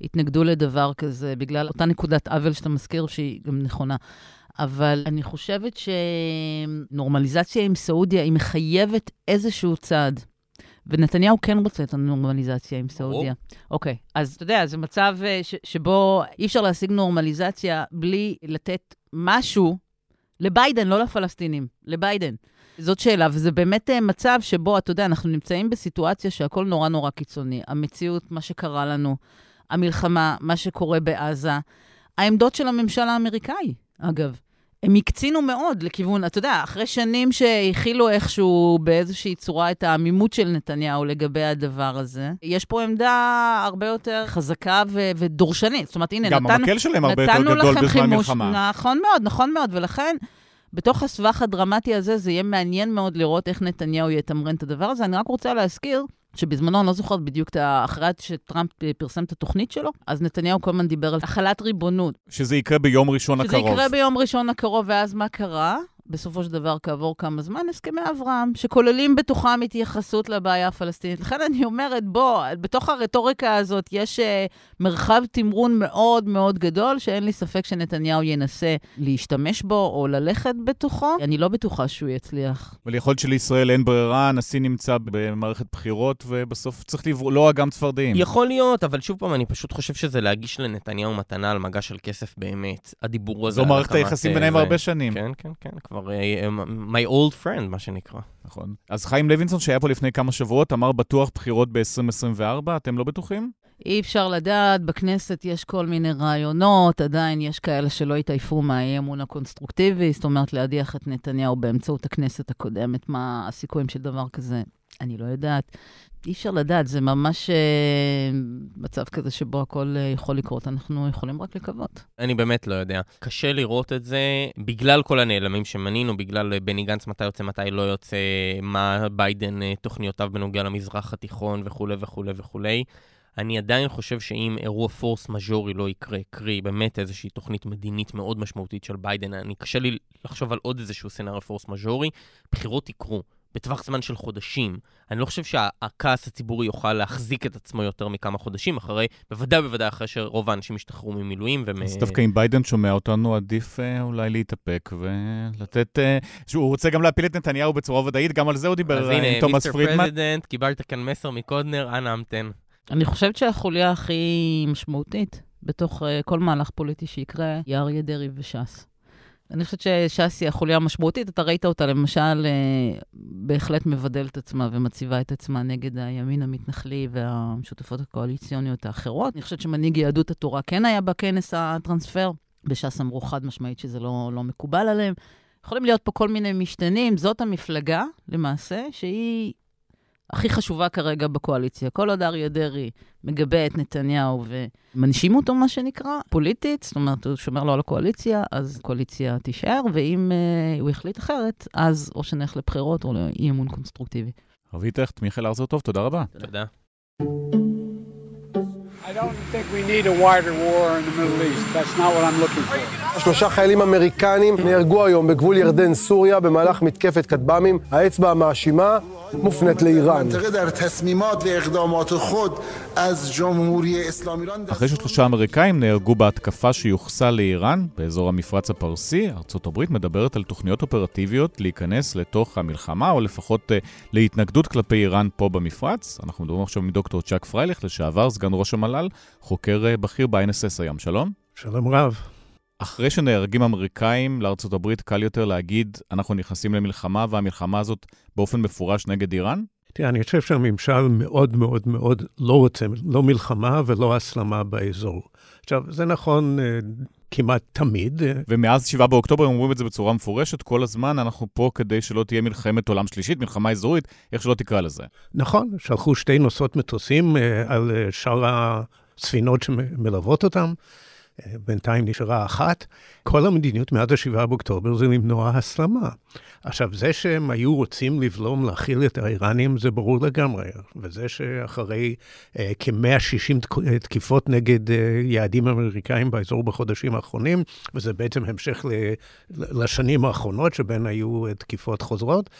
התנגדו לדבר כזה, בגלל אותה נקודת עוול שאתה מזכיר, שהיא גם נכונה. אבל אני חושבת שנורמליזציה עם סעודיה, היא מחייבת איזשהו צעד. ונתניהו כן רוצה את הנורמליזציה עם סעודיה. אוקיי, אז אתה יודע, זה מצב אה, ש- שבו אי אפשר להשיג נורמליזציה בלי לתת משהו לביידן, לא לפלסטינים, לביידן. זאת שאלה, וזה באמת אה, מצב שבו, אתה יודע, אנחנו נמצאים בסיטואציה שהכל נורא נורא קיצוני. המציאות, מה שקרה לנו, המלחמה, מה שקורה בעזה, העמדות של הממשל האמריקאי, אגב. הם הקצינו מאוד לכיוון, אתה יודע, אחרי שנים שהכילו איכשהו באיזושהי צורה את העמימות של נתניהו לגבי הדבר הזה, יש פה עמדה הרבה יותר חזקה ו- ודורשנית. זאת אומרת, הנה, גם נתנו, המקל שלהם הרבה יותר גדול לכם בזמן חימוש. מלחמה. נכון מאוד, נכון מאוד, ולכן... בתוך הסבך הדרמטי הזה, זה יהיה מעניין מאוד לראות איך נתניהו יתמרן את הדבר הזה. אני רק רוצה להזכיר שבזמנו, אני לא זוכרת בדיוק, את אחרי שטראמפ פרסם את התוכנית שלו, אז נתניהו כל הזמן דיבר על החלת ריבונות. שזה יקרה ביום ראשון שזה הקרוב. יקרה ביום ראשון הקרוב, ואז מה קרה? בסופו של דבר, כעבור כמה זמן, הסכמי אברהם, שכוללים בתוכם התייחסות לבעיה הפלסטינית. לכן אני אומרת, בוא, בתוך הרטוריקה הזאת יש uh, מרחב תמרון מאוד מאוד גדול, שאין לי ספק שנתניהו ינסה להשתמש בו או ללכת בתוכו. אני לא בטוחה שהוא יצליח. אבל יכול להיות שלישראל אין ברירה, הנשיא נמצא במערכת בחירות, ובסוף צריך לברוא, לא אגם צפרדעים. יכול להיות, אבל שוב פעם, אני פשוט חושב שזה להגיש לנתניהו מתנה על מגע של כסף באמת. הדיבור הזה זו מערכת היחסים אה, ביניהם. הרבה שנים. כן, כן, כן, כבר אה, my old friend, מה שנקרא. נכון. אז חיים לוינסון, שהיה פה לפני כמה שבועות, אמר בטוח בחירות ב-2024, אתם לא בטוחים? אי אפשר לדעת, בכנסת יש כל מיני רעיונות, עדיין יש כאלה שלא התעייפו מהאי-אמון הקונסטרוקטיבי, זאת אומרת, להדיח את נתניהו באמצעות הכנסת הקודמת, מה הסיכויים של דבר כזה, אני לא יודעת. אי אפשר לדעת, זה ממש אה, מצב כזה שבו הכל אה, יכול לקרות, אנחנו יכולים רק לקוות. אני באמת לא יודע. קשה לראות את זה בגלל כל הנעלמים שמנינו, בגלל אה, בני גנץ מתי יוצא, מתי לא יוצא, מה ביידן, אה, תוכניותיו בנוגע למזרח התיכון וכולי וכולי וכולי. אני עדיין חושב שאם אירוע force majeure לא יקרה, קרי באמת איזושהי תוכנית מדינית מאוד משמעותית של ביידן, אני קשה לי לחשוב על עוד איזשהו סצנריו פורס מז'ורי, בחירות יקרו. בטווח זמן של חודשים. אני לא חושב שהכעס הציבורי יוכל להחזיק את עצמו יותר מכמה חודשים, אחרי, בוודאי ובוודאי אחרי שרוב האנשים ישתחררו ממילואים. ומ... אז דווקא אם ביידן שומע אותנו, עדיף אה, אולי להתאפק ולתת... אה, שהוא רוצה גם להפיל את נתניהו בצורה ודאית, גם על זה הוא דיבר אז אה, הנה, עם תומאס Mister פרידמן. President, קיבלת כאן מסר מקודנר, אנא המתן. אני חושבת שהחוליה הכי משמעותית בתוך אה, כל מהלך פוליטי שיקרה היא אריה דרעי וש"ס. אני חושבת שש"ס היא החוליה המשמעותית, אתה ראית אותה למשל uh, בהחלט מבדלת עצמה ומציבה את עצמה נגד הימין המתנחלי והשותפות הקואליציוניות האחרות. אני חושבת שמנהיג יהדות התורה כן היה בכנס הטרנספר, בש"ס אמרו חד משמעית שזה לא, לא מקובל עליהם. יכולים להיות פה כל מיני משתנים, זאת המפלגה, למעשה, שהיא הכי חשובה כרגע בקואליציה. כל עוד אריה דרעי מגבה את נתניהו ומנשים אותו, מה שנקרא, פוליטית, זאת אומרת, הוא שומר לו על הקואליציה, אז הקואליציה תישאר, ואם uh, הוא יחליט אחרת, אז או שנלך לבחירות או לאי אמון קונסטרוקטיבי. רבי טכט, מיכאל ארזר טוב, תודה רבה. תודה. שלושה חיילים אמריקנים נהרגו היום בגבול ירדן-סוריה במהלך מתקפת כטב"מים. האצבע המאשימה מופנית לאיראן. אחרי ששלושה אמריקאים נהרגו בהתקפה שיוחסה לאיראן באזור המפרץ הפרסי, ארצות הברית מדברת על תוכניות אופרטיביות להיכנס לתוך המלחמה, או לפחות אה, להתנגדות כלפי איראן פה במפרץ. אנחנו מדברים עכשיו עם דוקטור צ'אק פרייליך, לשעבר סגן ראש המל"ל. חוקר uh, בכיר ב-INSS היום. שלום. שלום רב. אחרי שנהרגים אמריקאים, לארצות הברית קל יותר להגיד, אנחנו נכנסים למלחמה, והמלחמה הזאת באופן מפורש נגד איראן? תראה, אני חושב שהממשל מאוד מאוד מאוד לא רוצה, לא מלחמה ולא הסלמה באזור. עכשיו, זה נכון uh, כמעט תמיד. ומאז 7 באוקטובר הם אומרים את זה בצורה מפורשת, כל הזמן אנחנו פה כדי שלא תהיה מלחמת עולם שלישית, מלחמה אזורית, איך שלא תקרא לזה. נכון, שלחו שתי נוסעות מטוסים uh, על uh, שאר הספינות שמלוות אותם. בינתיים נשארה אחת. כל המדיניות מאז ה-7 באוקטובר זה למנוע הסלמה. עכשיו, זה שהם היו רוצים לבלום, להכיל את האיראנים, זה ברור לגמרי. וזה שאחרי אה, כ-160 תקיפות נגד אה, יעדים אמריקאים באזור בחודשים האחרונים, וזה בעצם המשך ל- לשנים האחרונות, שבהן היו תקיפות חוזרות,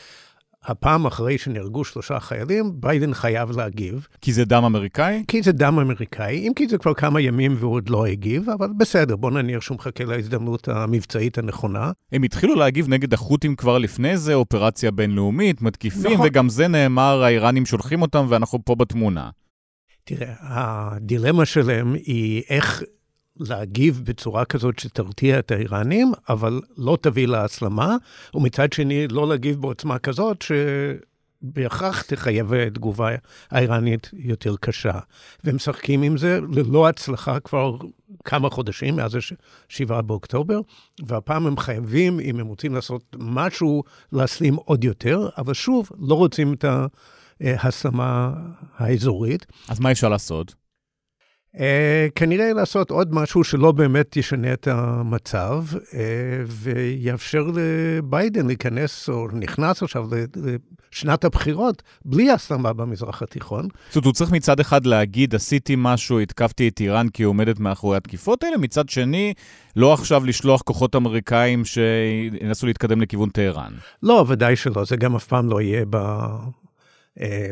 הפעם אחרי שנהרגו שלושה חיילים, ביידן חייב להגיב. כי זה דם אמריקאי? כי זה דם אמריקאי, אם כי זה כבר כמה ימים והוא עוד לא הגיב, אבל בסדר, בוא נניח שהוא מחכה להזדמנות המבצעית הנכונה. הם התחילו להגיב נגד החות'ים כבר לפני זה, אופרציה בינלאומית, מתקיפים, נכון. וגם זה נאמר, האיראנים שולחים אותם ואנחנו פה בתמונה. תראה, הדילמה שלהם היא איך להגיב בצורה כזאת שתרתיע את האיראנים, אבל לא תביא להסלמה, ומצד שני לא להגיב בעוצמה כזאת שבהכרח תחייב תגובה האיראנית יותר קשה. והם משחקים עם זה ללא הצלחה כבר כמה חודשים, מאז ה-7 באוקטובר, והפעם הם חייבים, אם הם רוצים לעשות משהו, להסלים עוד יותר, אבל שוב, לא רוצים את ההסלמה האזורית. אז מה אפשר לעשות? Uh, כנראה לעשות עוד משהו שלא באמת ישנה את המצב, uh, ויאפשר לביידן להיכנס, או נכנס עכשיו לשנת הבחירות, בלי הסלמה במזרח התיכון. זאת אומרת, הוא צריך מצד אחד להגיד, עשיתי משהו, התקפתי את איראן כי היא עומדת מאחורי התקיפות האלה, מצד שני, לא עכשיו לשלוח כוחות אמריקאים שינסו להתקדם לכיוון טהרן. לא, ודאי שלא, זה גם אף פעם לא יהיה ב...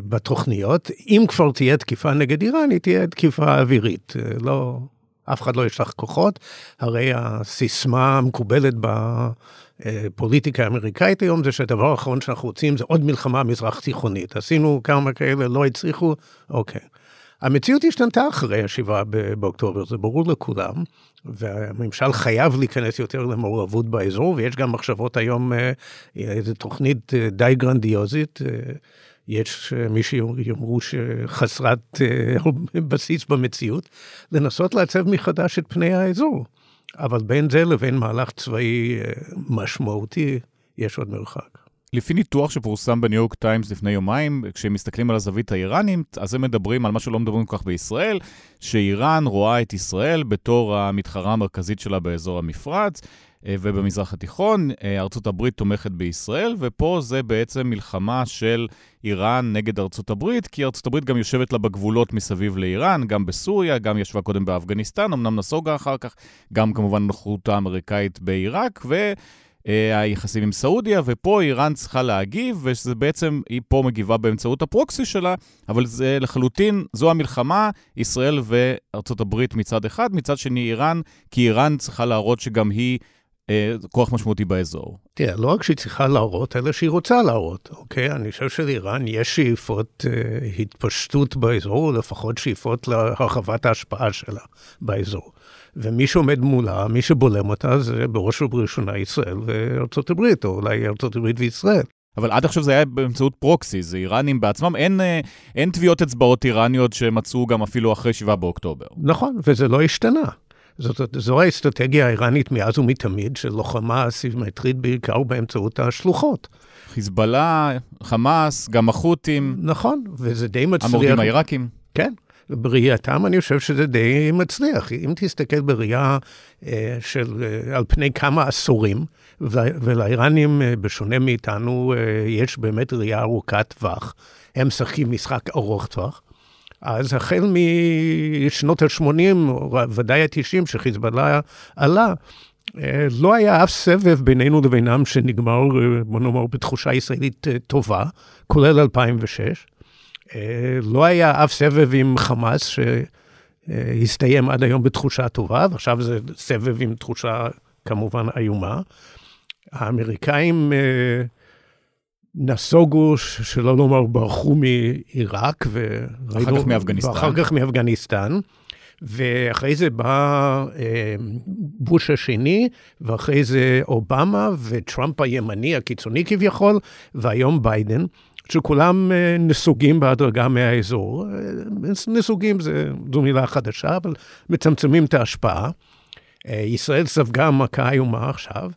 בתוכניות. אם כבר תהיה תקיפה נגד איראן, היא תהיה תקיפה אווירית. לא, אף אחד לא ישלח כוחות. הרי הסיסמה המקובלת בפוליטיקה האמריקאית היום זה שהדבר האחרון שאנחנו רוצים זה עוד מלחמה מזרח תיכונית. עשינו כמה כאלה, לא הצליחו, אוקיי. המציאות השתנתה אחרי השבעה באוקטובר, זה ברור לכולם, והממשל חייב להיכנס יותר למעורבות באזור, ויש גם מחשבות היום, איזו תוכנית די גרנדיוזית, יש מי שיאמרו שחסרת בסיס במציאות, לנסות לעצב מחדש את פני האזור. אבל בין זה לבין מהלך צבאי משמעותי, יש עוד מרחק. לפי ניתוח שפורסם בניו יורק טיימס לפני יומיים, כשהם מסתכלים על הזווית האיראנית, אז הם מדברים על מה שלא מדברים כל כך בישראל, שאיראן רואה את ישראל בתור המתחרה המרכזית שלה באזור המפרץ. ובמזרח התיכון, ארצות הברית תומכת בישראל, ופה זה בעצם מלחמה של איראן נגד ארצות הברית, כי ארצות הברית גם יושבת לה בגבולות מסביב לאיראן, גם בסוריה, גם ישבה קודם באפגניסטן, אמנם נסוגה אחר כך, גם כמובן נוכחות האמריקאית בעיראק, ו... היחסים עם סעודיה, ופה איראן צריכה להגיב, ושזה בעצם, היא פה מגיבה באמצעות הפרוקסי שלה, אבל זה לחלוטין, זו המלחמה, ישראל וארצות הברית מצד אחד, מצד שני איראן, כי איראן צריכה להראות שגם היא אה, כוח משמעותי באזור. תראה, לא רק שהיא צריכה להראות, אלא שהיא רוצה להראות, אוקיי? אני חושב שלאיראן יש שאיפות אה, התפשטות באזור, או לפחות שאיפות להרחבת ההשפעה שלה באזור. ומי שעומד מולה, מי שבולם אותה, זה בראש ובראשונה ישראל וארצות הברית, או אולי ארצות הברית וישראל. אבל עד עכשיו זה היה באמצעות פרוקסי, זה איראנים בעצמם, אין, אין טביעות אצבעות איראניות שמצאו גם אפילו אחרי 7 באוקטובר. נכון, וזה לא השתנה. זאת, זו האסטרטגיה האיראנית מאז ומתמיד, של לוחמה סימטרית בעיקר באמצעות השלוחות. חיזבאללה, חמאס, גם החות'ים. נכון, וזה די מצליח. המורדים העיראקים. כן, בראייתם אני חושב שזה די מצליח. אם תסתכל בראייה אה, של, אה, על פני כמה עשורים, ולאיראנים, אה, בשונה מאיתנו, יש באמת ראייה ארוכת טווח. הם משחקים משחק ארוך טווח. אז החל משנות ה-80, ודאי ה-90, שחיזבאללה עלה, לא היה אף סבב בינינו לבינם שנגמר, בוא נאמר, בתחושה ישראלית טובה, כולל 2006. לא היה אף סבב עם חמאס שהסתיים עד היום בתחושה טובה, ועכשיו זה סבב עם תחושה כמובן איומה. האמריקאים נסוגו, שלא לומר ברחו מעיראק, ואחר כך מאפגניסטן. ואחר כך מאפגניסטן. ואחרי זה בא אה, בוש השני, ואחרי זה אובמה וטראמפ הימני הקיצוני כביכול, והיום ביידן, שכולם אה, נסוגים בהדרגה מהאזור. אה, נסוגים זה, זו מילה חדשה, אבל מצמצמים את ההשפעה. אה, ישראל ספגה מכה איומה עכשיו.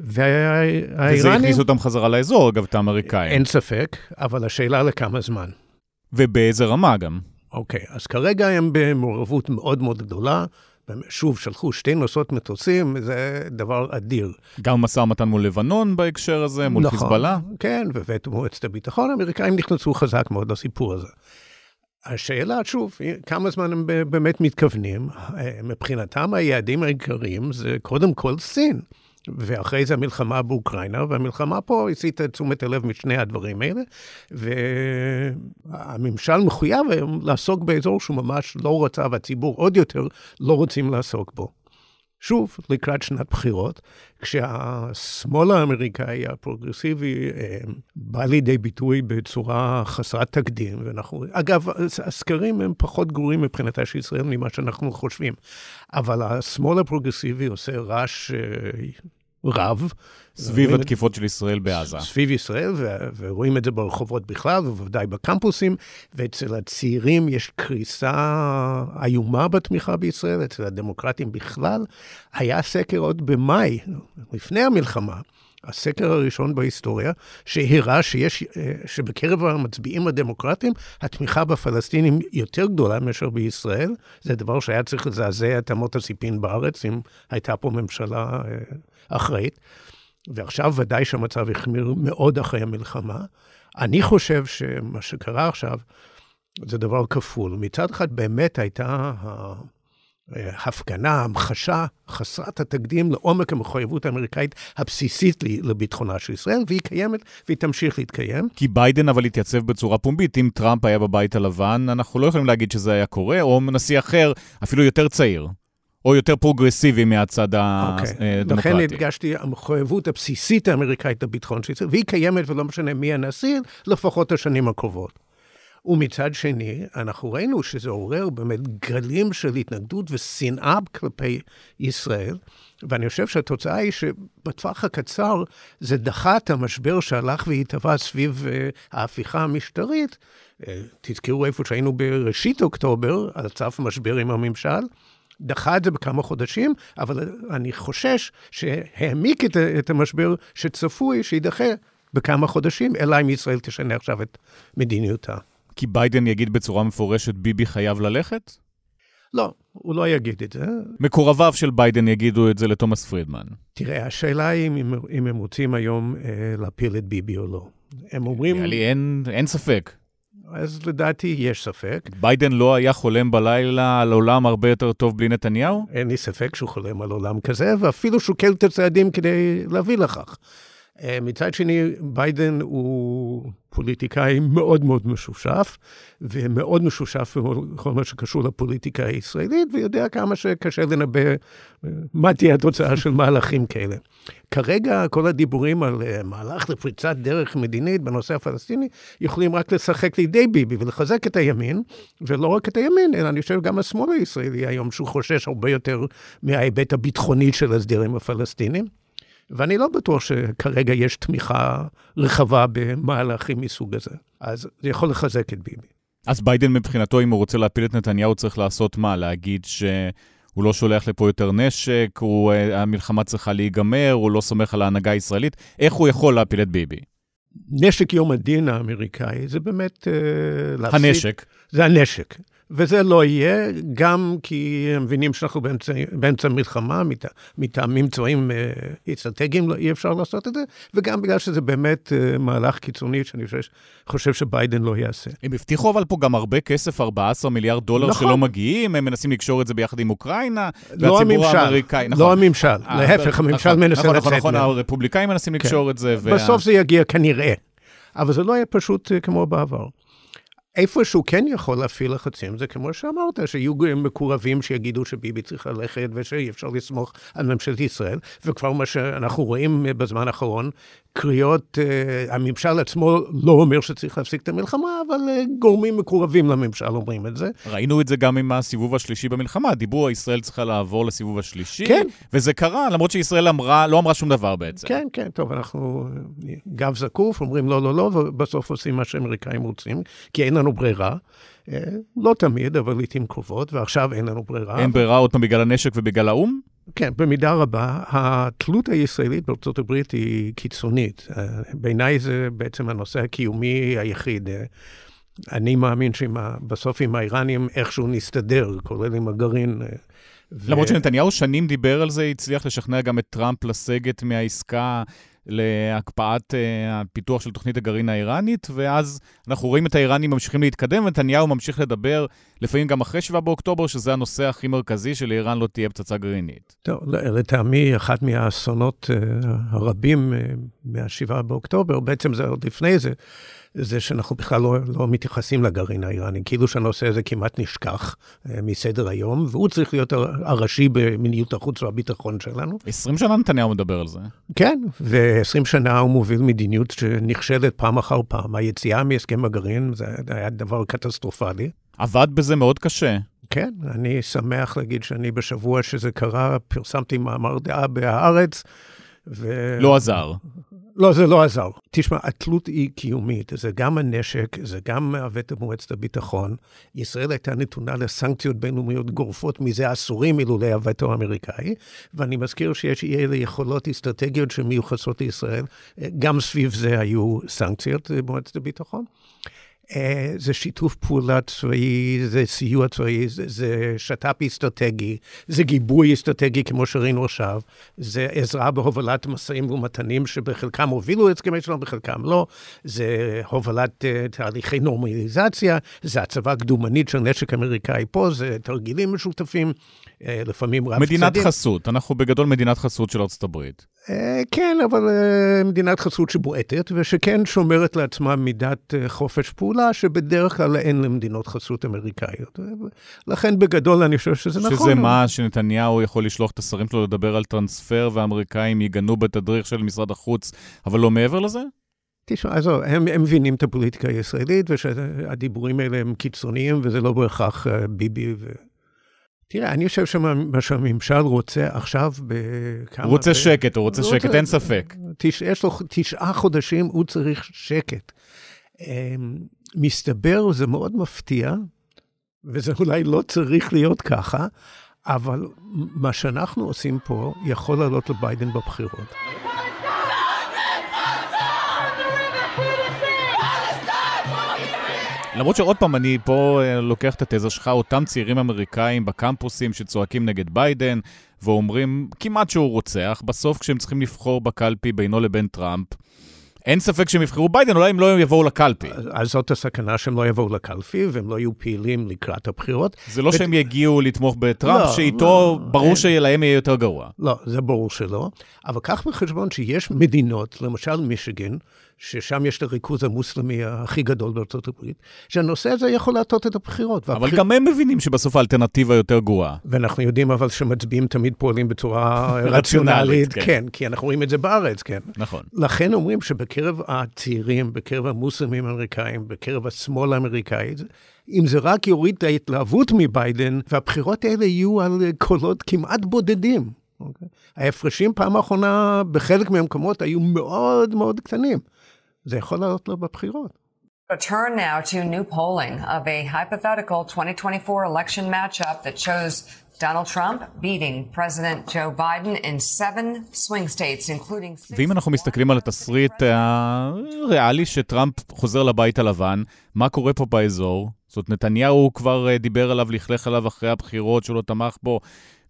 והאיראנים... וזה הכניס אותם חזרה לאזור, אגב, את האמריקאים. אין ספק, אבל השאלה לכמה זמן. ובאיזה רמה גם. אוקיי, אז כרגע הם במעורבות מאוד מאוד גדולה. שוב, שלחו שתי נוסעות מטוסים, זה דבר אדיר. גם משא ומתן מול לבנון בהקשר הזה, מול נכון, חיזבאללה. כן, ובית מועצת הביטחון, האמריקאים נכנסו חזק מאוד לסיפור הזה. השאלה, שוב, כמה זמן הם באמת מתכוונים? מבחינתם היעדים העיקריים זה קודם כל סין. ואחרי זה המלחמה באוקראינה, והמלחמה פה הסיטה את תשומת הלב משני הדברים האלה, והממשל מחויב היום לעסוק באזור שהוא ממש לא רצה, והציבור עוד יותר לא רוצים לעסוק בו. שוב, לקראת שנת בחירות, כשהשמאל האמריקאי הפרוגרסיבי אה, בא לידי ביטוי בצורה חסרת תקדים, ואנחנו, אגב, הסקרים הם פחות גרועים מבחינתה של ישראל ממה שאנחנו חושבים, אבל השמאל הפרוגרסיבי עושה רעש אה, רב. סביב התקיפות של ישראל בעזה. סביב ישראל, ו- ורואים את זה ברחובות בכלל, ובוודאי בקמפוסים, ואצל הצעירים יש קריסה איומה בתמיכה בישראל, אצל הדמוקרטים בכלל. היה סקר עוד במאי, לפני המלחמה, הסקר הראשון בהיסטוריה, שהראה שיש, שבקרב המצביעים הדמוקרטיים, התמיכה בפלסטינים יותר גדולה מאשר בישראל. זה דבר שהיה צריך לזעזע את אמות הסיפין בארץ, אם הייתה פה ממשלה אחראית. ועכשיו ודאי שהמצב החמיר מאוד אחרי המלחמה. אני חושב שמה שקרה עכשיו זה דבר כפול. מצד אחד באמת הייתה הפגנה, המחשה חסרת התקדים לעומק המחויבות האמריקאית הבסיסית לביטחונה של ישראל, והיא קיימת והיא תמשיך להתקיים. כי ביידן אבל התייצב בצורה פומבית. אם טראמפ היה בבית הלבן, אנחנו לא יכולים להגיד שזה היה קורה, או נשיא אחר, אפילו יותר צעיר. או יותר פרוגרסיבי מהצד okay. אוקיי. הדמוקרטי. לכן הדגשתי, המחויבות הבסיסית האמריקאית לביטחון של ישראל, והיא קיימת ולא משנה מי הנשיא, לפחות השנים הקרובות. ומצד שני, אנחנו ראינו שזה עורר באמת גלים של התנגדות ושנאה כלפי ישראל, ואני חושב שהתוצאה היא שבטווח הקצר זה דחה את המשבר שהלך והתהווה סביב uh, ההפיכה המשטרית. Uh, תזכרו איפה שהיינו בראשית אוקטובר, על צף משבר עם הממשל. דחה את זה בכמה חודשים, אבל אני חושש שהעמיק את, את המשבר שצפוי שיידחה בכמה חודשים, אלא אם ישראל תשנה עכשיו את מדיניותה. כי ביידן יגיד בצורה מפורשת, ביבי חייב ללכת? לא, הוא לא יגיד את זה. מקורביו של ביידן יגידו את זה לתומאס פרידמן. תראה, השאלה היא אם, אם הם רוצים היום אה, להפיל את ביבי או לא. הם אומרים... נראה לי אין, אין ספק. אז לדעתי יש ספק. ביידן לא היה חולם בלילה על עולם הרבה יותר טוב בלי נתניהו? אין לי ספק שהוא חולם על עולם כזה, ואפילו שוקל את הצעדים כדי להביא לכך. אה, מצד שני, ביידן הוא פוליטיקאי מאוד מאוד משופשף, ומאוד משופשף בכל מה שקשור לפוליטיקה הישראלית, ויודע כמה שקשה לנבא אה, מה תהיה התוצאה של מהלכים כאלה. כרגע כל הדיבורים על אה, מהלך לפריצת דרך מדינית בנושא הפלסטיני, יכולים רק לשחק לידי ביבי ולחזק את הימין, ולא רק את הימין, אלא אני חושב גם השמאל הישראלי היום, שהוא חושש הרבה יותר מההיבט הביטחוני של הסדרים הפלסטינים. ואני לא בטוח שכרגע יש תמיכה רחבה במהלכים מסוג הזה. אז זה יכול לחזק את ביבי. אז ביידן מבחינתו, אם הוא רוצה להפיל את נתניהו, צריך לעשות מה? להגיד שהוא לא שולח לפה יותר נשק, הוא, אה, המלחמה צריכה להיגמר, הוא לא סומך על ההנהגה הישראלית. איך הוא יכול להפיל את ביבי? נשק יום הדין האמריקאי זה באמת... Uh, להפסיד. הנשק. זה הנשק. וזה לא יהיה, גם כי הם מבינים שאנחנו באמצע, באמצע מלחמה, מת, מטעמים צבאיים אה, אסטרטגיים לא, אי אפשר לעשות את זה, וגם בגלל שזה באמת אה, מהלך קיצוני שאני חושב, חושב שביידן לא יעשה. הם הבטיחו אבל פה גם הרבה כסף, 14 מיליארד דולר נכון. שלא מגיעים, הם מנסים לקשור את זה ביחד עם אוקראינה, לא והציבור הממשל, האמריקאי, נכון. לא הממשל, אה, להפך, הממשל נכון, מנסה נכון, נכון, נכון, הרפובליקאים מנסים כן. לקשור את זה. וה... בסוף זה יגיע כנראה, אבל זה לא יהיה פשוט כמו בעבר. איפה שהוא כן יכול להפעיל לחצים, זה כמו שאמרת, שיהיו מקורבים שיגידו שביבי צריך ללכת ושאי אפשר לסמוך על ממשלת ישראל, וכבר מה שאנחנו רואים בזמן האחרון, קריאות, uh, הממשל עצמו לא אומר שצריך להפסיק את המלחמה, אבל uh, גורמים מקורבים לממשל אומרים את זה. ראינו את זה גם עם הסיבוב השלישי במלחמה, דיברו, ישראל צריכה לעבור לסיבוב השלישי, כן. וזה קרה, למרות שישראל אמרה, לא אמרה שום דבר בעצם. כן, כן, טוב, אנחנו גב זקוף, אומרים לא, לא, לא, ובסוף עושים מה שהאמריקאים רוצים, כי אין לנו ברירה. אה, לא תמיד, אבל לעיתים קרובות, ועכשיו אין לנו ברירה. אין ברירה עוד פעם בגלל הנשק ובגלל האו"ם? כן, במידה רבה. התלות הישראלית בארצות הברית היא קיצונית. אה, בעיניי זה בעצם הנושא הקיומי היחיד. אה, אני מאמין שבסוף עם האיראנים איכשהו נסתדר, כולל עם הגרעין. ו... למרות שנתניהו שנים דיבר על זה, הצליח לשכנע גם את טראמפ לסגת מהעסקה. להקפאת אה, הפיתוח של תוכנית הגרעין האיראנית, ואז אנחנו רואים את האיראנים ממשיכים להתקדם, ונתניהו ממשיך לדבר, לפעמים גם אחרי 7 באוקטובר, שזה הנושא הכי מרכזי, שלאיראן לא תהיה פצצה גרעינית. טוב, לטעמי, אחד מהאסונות uh, הרבים uh, מה-7 באוקטובר, בעצם זה עוד לפני זה, זה שאנחנו בכלל לא, לא מתייחסים לגרעין האיראני, כאילו שהנושא הזה כמעט נשכח uh, מסדר היום, והוא צריך להיות הראשי במדיניות החוץ והביטחון שלנו. 20 שנה נתניהו מדבר על זה. כן, ו-20 שנה הוא מוביל מדיניות שנכשלת פעם אחר פעם. היציאה מהסכם הגרעין זה היה דבר קטסטרופלי. עבד בזה מאוד קשה. כן, אני שמח להגיד שאני בשבוע שזה קרה, פרסמתי מאמר דעה בהארץ. ו... לא עזר. לא, זה לא עזר. תשמע, התלות היא קיומית, זה גם הנשק, זה גם הווטו מועצת הביטחון. ישראל הייתה נתונה לסנקציות בינלאומיות גורפות מזה עשורים אילולא הווטו האמריקאי, ואני מזכיר שיש אלה יכולות אסטרטגיות שמיוחסות לישראל, גם סביב זה היו סנקציות במועצת הביטחון. אה, זה שיתוף פעולה צבאי, זה סיוע צבאי, זה, זה שת"פ אסטרטגי, זה גיבוי אסטרטגי, כמו שראינו עכשיו, זה עזרה בהובלת משאים ומתנים שבחלקם הובילו הסכמי שלום, בחלקם לא, זה הובלת uh, תהליכי נורמליזציה, זה הצבה קדומנית של נשק אמריקאי פה, זה תרגילים משותפים, uh, לפעמים רב מדינת צדדים. חסות, אנחנו בגדול מדינת חסות של ארצות הברית. אה, כן, אבל אה, מדינת חסות שבועטת, ושכן שומרת לעצמה מידת אה, חופש פעולה, שבדרך כלל אין למדינות חסות אמריקאיות. לכן בגדול אני חושב שזה שזה נכון. שזה מה שנתניהו יכול לשלוח את השרים שלו לדבר על טרנספר, והאמריקאים יגנו בתדריך של משרד החוץ, אבל לא מעבר לזה? תשמע, עזוב, הם, הם מבינים את הפוליטיקה הישראלית, ושהדיבורים האלה הם קיצוניים, וזה לא בהכרח ביבי ו... תראה, אני חושב שמה שהממשל רוצה עכשיו בכמה... הוא רוצה ב... שקט, הוא רוצה שקט, אין ספק. תש... יש לו תשעה חודשים, הוא צריך שקט. אמ, מסתבר, זה מאוד מפתיע, וזה אולי לא צריך להיות ככה, אבל מה שאנחנו עושים פה יכול לעלות לביידן בבחירות. למרות שעוד פעם, אני פה אה, לוקח את התזה שלך, אותם צעירים אמריקאים בקמפוסים שצועקים נגד ביידן, ואומרים כמעט שהוא רוצח, בסוף כשהם צריכים לבחור בקלפי בינו לבין טראמפ, אין ספק שהם יבחרו ביידן, אולי הם לא יבואו לקלפי. אז זאת הסכנה שהם לא יבואו לקלפי, והם לא יהיו פעילים לקראת הבחירות. זה לא ו... שהם יגיעו לתמוך בטראמפ, לא, שאיתו לא, ברור אין... שלהם יהיה יותר גרוע. לא, זה ברור שלא. אבל קח בחשבון שיש מדינות, למשל מישיגן, ששם יש את הריכוז המוסלמי הכי גדול בארצות הברית, שהנושא הזה יכול להטות את הבחירות. אבל והבחיר... גם הם מבינים שבסוף האלטרנטיבה יותר גרועה. ואנחנו יודעים אבל שמצביעים תמיד פועלים בצורה רציונלית, כן. כן, כי אנחנו רואים את זה בארץ, כן. נכון. לכן אומרים שבקרב הצעירים, בקרב המוסלמים האמריקאים, בקרב השמאל האמריקאי, אם זה רק יוריד את ההתלהבות מביידן, והבחירות האלה יהיו על קולות כמעט בודדים. Okay. אוקיי? ההפרשים פעם האחרונה בחלק מהמקומות היו מאוד מאוד קטנים. זה יכול לעלות לו בבחירות. A turn now to new polling of a hypothetical 2024 election matchup that shows Donald Trump beating President Joe Biden in seven swing states, including... ואם אנחנו מסתכלים על התסריט הריאלי שטראמפ חוזר לבית הלבן, מה קורה פה באזור? זאת נתניהו כבר אה, דיבר עליו, לכלך עליו אחרי הבחירות שהוא לא תמך בו.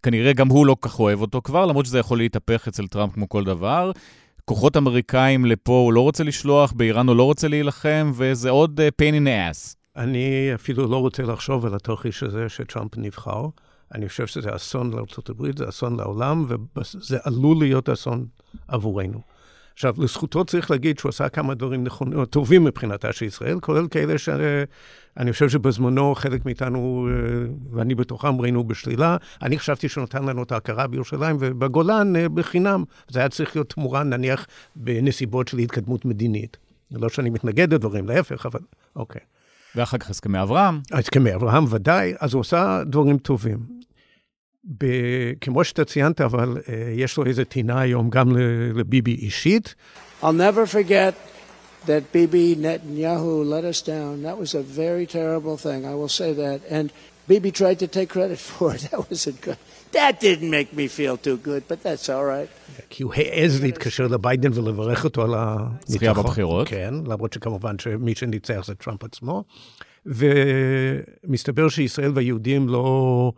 כנראה גם הוא לא כך אוהב אותו כבר, למרות שזה יכול להתהפך אצל טראמפ כמו כל דבר. כוחות אמריקאים לפה הוא לא רוצה לשלוח, באיראן הוא לא רוצה להילחם, וזה עוד uh, pain in the ass. אני אפילו לא רוצה לחשוב על התרחיש הזה שטראמפ נבחר. אני חושב שזה אסון לארה"ב, זה אסון לעולם, וזה עלול להיות אסון עבורנו. עכשיו, לזכותו צריך להגיד שהוא עשה כמה דברים נכונים, טובים מבחינתה של ישראל, כולל כאלה שאני חושב שבזמנו חלק מאיתנו, אה, ואני בתוכם, ראינו בשלילה. אני חשבתי שהוא נתן לנו את ההכרה בירושלים ובגולן אה, בחינם. זה היה צריך להיות תמורה, נניח, בנסיבות של התקדמות מדינית. לא שאני מתנגד לדברים, להפך, אבל אוקיי. ואחר כך הסכמי אברהם. הסכמי אברהם, ודאי. אז הוא עשה דברים טובים. ב, כמו שאתה ציינת, אבל uh, יש לו איזה טינה היום גם לביבי אישית. I'll never forget that Bibi Netanyahu let us down. That was a very terrible thing, I will say that. And Bibi tried to take credit for it. That wasn't good. That didn't make me feel too good, but that's all right. כי הוא העז להתקשר לביידן ולברך אותו על הניצחון. זכייה בבחירות. כן, למרות שכמובן שמי שניצח זה טראמפ עצמו. ומסתבר שישראל והיהודים לא...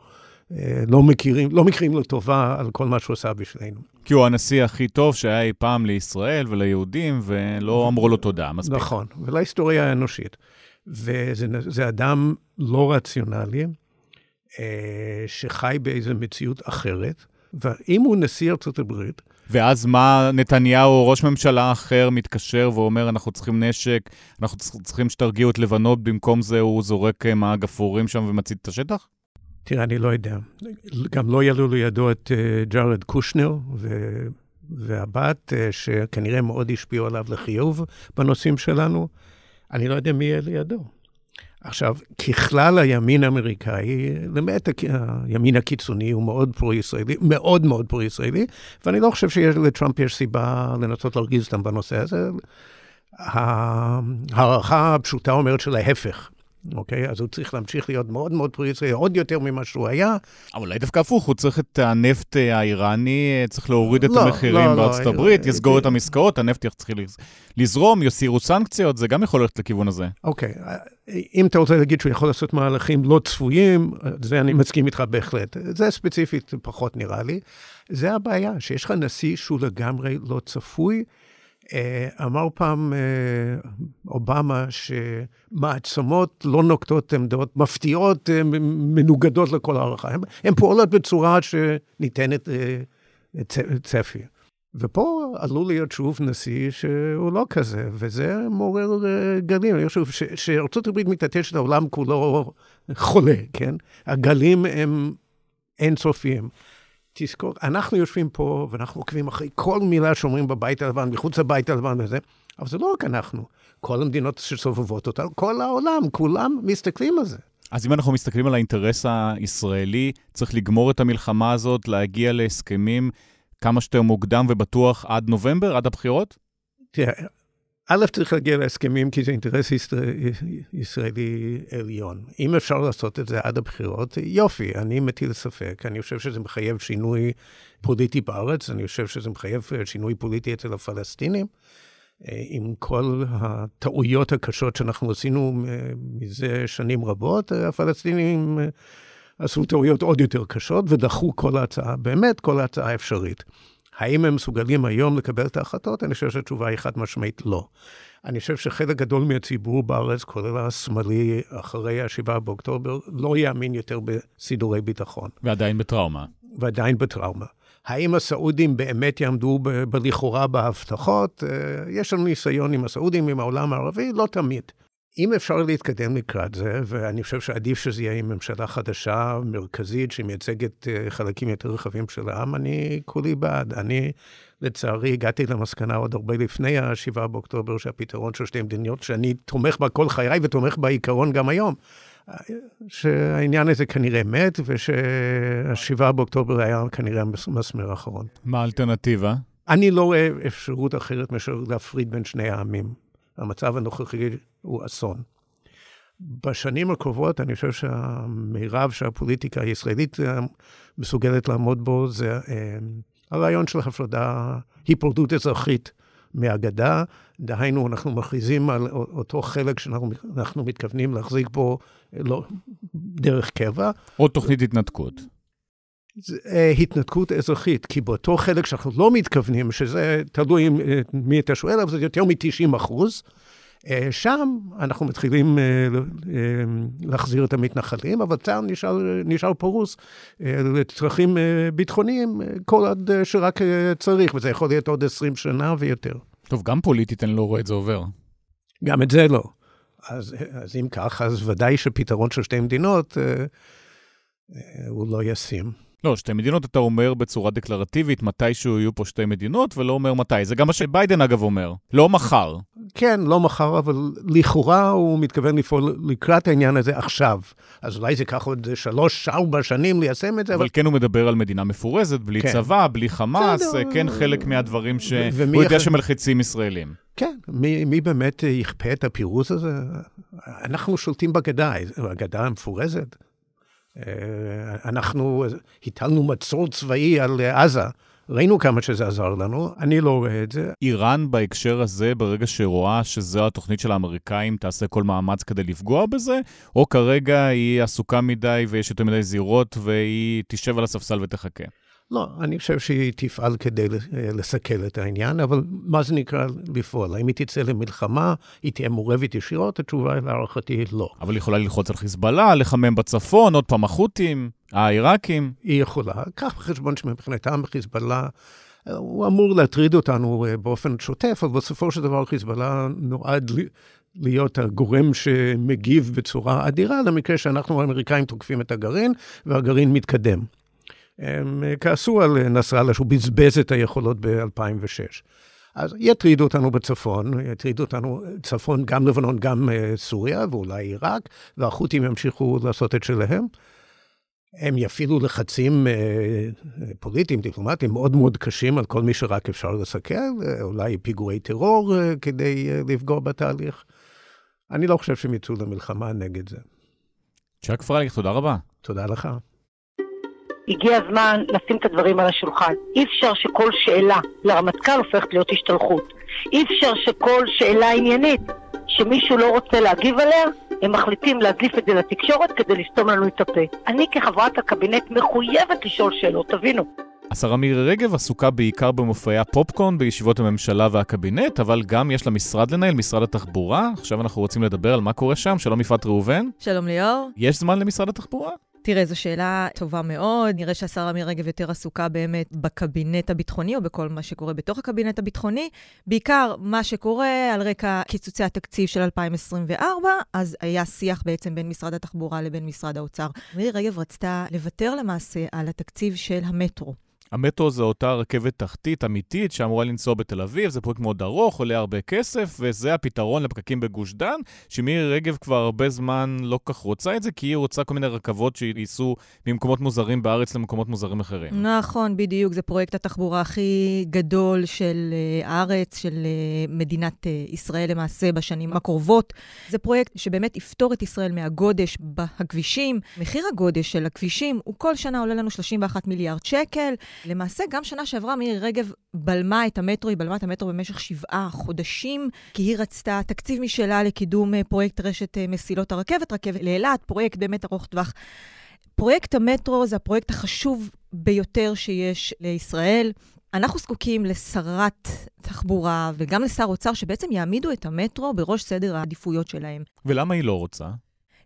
אה, לא מכירים, לא מכירים לו טובה על כל מה שהוא עשה בשבילנו. כי הוא הנשיא הכי טוב שהיה אי פעם לישראל וליהודים, ולא אמרו לו תודה, מספיק. נכון, ולהיסטוריה האנושית. וזה אדם לא רציונלי, אה, שחי באיזו מציאות אחרת, ואם הוא נשיא ארצות הברית... ואז מה נתניהו, ראש ממשלה אחר, מתקשר ואומר, אנחנו צריכים נשק, אנחנו צריכים שתרגיעו את לבנות, במקום זה הוא זורק מה גפרורים שם ומצית את השטח? תראה, אני לא יודע. גם לא יעלו לידו את uh, ג'ארד קושנר ו... והבת, uh, שכנראה מאוד השפיעו עליו לחיוב בנושאים שלנו. אני לא יודע מי יהיה לידו. עכשיו, ככלל הימין האמריקאי, למעט הימין הקיצוני, הוא מאוד פרו-ישראלי, מאוד מאוד פרו-ישראלי, ואני לא חושב שלטראמפ יש סיבה לנסות להרגיז אותם בנושא הזה. ההערכה הפשוטה אומרת שלהפך. אוקיי? אז הוא צריך להמשיך להיות מאוד מאוד פרו-ישראלי, עוד יותר ממה שהוא היה. אבל אולי דווקא הפוך, הוא צריך את הנפט האיראני, צריך להוריד את לא, המחירים לא, בארצות לא, הברית, לא, יסגור לא, את המסקאות, הנפט יתחיל לזרום, יסירו סנקציות, זה גם יכול ללכת לכיוון הזה. אוקיי, אם אתה רוצה להגיד שהוא יכול לעשות מהלכים לא צפויים, זה אני מסכים איתך בהחלט. זה ספציפית פחות נראה לי. זה הבעיה, שיש לך נשיא שהוא לגמרי לא צפוי. אה, אמר פעם אה, אובמה שמעצמות לא נוקטות עמדות מפתיעות, אה, מנוגדות לכל הערכה. הן פועלות בצורה שניתנת צפי. ופה עלול להיות שוב נשיא שהוא לא כזה, וזה מעורר גלים. אני חושב שארצות הברית מתעטשת, העולם כולו חולה, כן? הגלים הם אינסופיים. תזכור, אנחנו יושבים פה ואנחנו עוקבים אחרי כל מילה שאומרים בבית הלבן, מחוץ לבית הלבן וזה, אבל זה לא רק אנחנו. כל המדינות שסובבות אותנו, כל העולם, כולם מסתכלים על זה. אז אם אנחנו מסתכלים על האינטרס הישראלי, צריך לגמור את המלחמה הזאת, להגיע להסכמים כמה שיותר מוקדם ובטוח עד נובמבר, עד הבחירות? תראה, א', צריך להגיע להסכמים כי זה אינטרס ישראל, ישראלי עליון. אם אפשר לעשות את זה עד הבחירות, יופי, אני מטיל ספק. אני חושב שזה מחייב שינוי פוליטי בארץ, אני חושב שזה מחייב שינוי פוליטי אצל הפלסטינים. אה, עם כל הטעויות הקשות שאנחנו עשינו אה, מזה שנים רבות, הפלסטינים אה, עשו טעויות עוד יותר קשות ודחו כל ההצעה, באמת כל ההצעה האפשרית. האם הם מסוגלים היום לקבל את ההחלטות? אני חושב שהתשובה היא חד משמעית לא. אני חושב שחלק גדול מהציבור בארץ, כולל השמאלי, אחרי ה-7 באוקטובר, לא יאמין יותר בסידורי ביטחון. ועדיין בטראומה. ועדיין בטראומה. האם הסעודים באמת יעמדו בלכאורה בהבטחות? אה, יש לנו ניסיון עם הסעודים, עם העולם הערבי, לא תמיד. אם אפשר להתקדם לקראת זה, ואני חושב שעדיף שזה יהיה עם ממשלה חדשה, מרכזית, שמייצגת אה, חלקים יותר רחבים של העם, אני כולי בעד. אני, לצערי, הגעתי למסקנה עוד הרבה לפני ה-7 באוקטובר, שהפתרון של שתי מדיניות, שאני תומך בה כל חיי ותומך בעיקרון גם היום, שהעניין הזה כנראה מת, ושה-7 באוקטובר היה כנראה המסמר האחרון. מה האלטרנטיבה? אני לא רואה אפשרות אחרת מאשר להפריד בין שני העמים. המצב הנוכחי הוא אסון. בשנים הקרובות, אני חושב שהמירב שהפוליטיקה הישראלית אה, מסוגלת לעמוד בו, זה אה, הרעיון של הפרדה, היפרדות אזרחית מהגדה. דהיינו, אנחנו מכריזים על אותו חלק שאנחנו מתכוונים להחזיק בו לא, דרך קבע. או תוכנית התנתקות. אה, התנתקות אזרחית, כי באותו חלק שאנחנו לא מתכוונים, שזה תלוי מי אתה שואל, אבל זה יותר מ-90 אחוז, אה, שם אנחנו מתחילים אה, להחזיר את המתנחלים, אבל צה"ל נשאר, נשאר פרוס לצרכים ביטחוניים כל עוד שרק צריך, וזה יכול להיות עוד 20 שנה ויותר. טוב, גם פוליטית אני לא רואה את זה עובר. גם את זה לא. אז, אז אם כך, אז ודאי שפתרון של שתי מדינות הוא לא ישים. לא, שתי מדינות אתה אומר בצורה דקלרטיבית, מתישהו יהיו פה שתי מדינות, ולא אומר מתי. זה גם מה שביידן אגב אומר, לא מחר. כן, לא מחר, אבל לכאורה הוא מתכוון לפעול לקראת העניין הזה עכשיו. אז אולי זה ייקח עוד שלוש, ארבע שנים ליישם את זה. אבל, אבל כן הוא מדבר על מדינה מפורזת, בלי כן. צבא, בלי חמאס, בסדר. כן חלק מהדברים שהוא יודע שמלחיצים ישראלים. כן, מי, מי באמת יכפה את הפירוז הזה? אנחנו שולטים בגדה, הגדה המפורזת. אה, אנחנו הטלנו מצור צבאי על עזה, ראינו כמה שזה עזר לנו, אני לא רואה את זה. איראן בהקשר הזה, ברגע שרואה שזו התוכנית של האמריקאים, תעשה כל מאמץ כדי לפגוע בזה, או כרגע היא עסוקה מדי ויש יותר מדי זירות והיא תשב על הספסל ותחכה? לא, אני חושב שהיא תפעל כדי לסכל את העניין, אבל מה זה נקרא לפעול? האם היא תצא למלחמה, היא תהיה מעורבת ישירות? התשובה להערכתי היא לא. אבל היא יכולה ללחוץ על חיזבאללה, לחמם בצפון, עוד פעם החות'ים, העיראקים. היא יכולה. קח בחשבון שמבחינתם חיזבאללה... הוא אמור להטריד אותנו אה, באופן שוטף, אבל בסופו של דבר חיזבאללה נועד להיות הגורם שמגיב בצורה אדירה למקרה שאנחנו האמריקאים תוקפים את הגרעין והגרעין מתקדם. הם אה, כעסו על נסראללה שהוא בזבז את היכולות ב-2006. אז יטרידו אותנו בצפון, יטרידו אותנו צפון, גם לבנון, גם סוריה ואולי עיראק, והחות'ים ימשיכו לעשות את שלהם. הם יפעילו לחצים פוליטיים, דיפלומטיים, מאוד מאוד קשים על כל מי שרק אפשר לסכל, אולי פיגועי טרור כדי לפגוע בתהליך. אני לא חושב שהם יצאו למלחמה נגד זה. צ'אק פרייליך, תודה רבה. תודה לך. הגיע הזמן לשים את הדברים על השולחן. אי אפשר שכל שאלה לרמטכ"ל הופכת להיות השתלחות. אי אפשר שכל שאלה עניינית שמישהו לא רוצה להגיב עליה, הם מחליטים להדליף את זה לתקשורת כדי לסתום לנו את הפה. אני כחברת הקבינט מחויבת לשאול שאלות, תבינו. השרה מירי רגב עסוקה בעיקר במופעי הפופקורן בישיבות הממשלה והקבינט, אבל גם יש לה משרד לנהל, משרד התחבורה. עכשיו אנחנו רוצים לדבר על מה קורה שם. שלום יפעת ראובן. שלום ליאור. יש זמן למשרד התחבורה? תראה, זו שאלה טובה מאוד. נראה שהשרה מירי רגב יותר עסוקה באמת בקבינט הביטחוני, או בכל מה שקורה בתוך הקבינט הביטחוני. בעיקר מה שקורה על רקע קיצוצי התקציב של 2024, אז היה שיח בעצם בין משרד התחבורה לבין משרד האוצר. מירי רגב רצתה לוותר למעשה על התקציב של המטרו. המטרו זה אותה רכבת תחתית אמיתית שאמורה לנסוע בתל אביב, זה פרויקט מאוד ארוך, עולה הרבה כסף, וזה הפתרון לפקקים בגוש דן, שמירי רגב כבר הרבה זמן לא כך רוצה את זה, כי היא רוצה כל מיני רכבות שייסעו ממקומות מוזרים בארץ למקומות מוזרים אחרים. נכון, בדיוק, זה פרויקט התחבורה הכי גדול של הארץ, של uh, מדינת uh, ישראל למעשה בשנים הקרובות. זה פרויקט שבאמת יפתור את ישראל מהגודש בכבישים. מחיר הגודש של הכבישים הוא כל שנה עולה לנו 31 מיליארד שקל. למעשה, גם שנה שעברה מירי רגב בלמה את המטרו, היא בלמה את המטרו במשך שבעה חודשים, כי היא רצתה תקציב משלה לקידום אה, פרויקט רשת אה, מסילות הרכבת, רכבת לאילת, פרויקט באמת ארוך טווח. פרויקט המטרו זה הפרויקט החשוב ביותר שיש לישראל. אנחנו זקוקים לשרת תחבורה וגם לשר אוצר שבעצם יעמידו את המטרו בראש סדר העדיפויות שלהם. ולמה היא לא רוצה?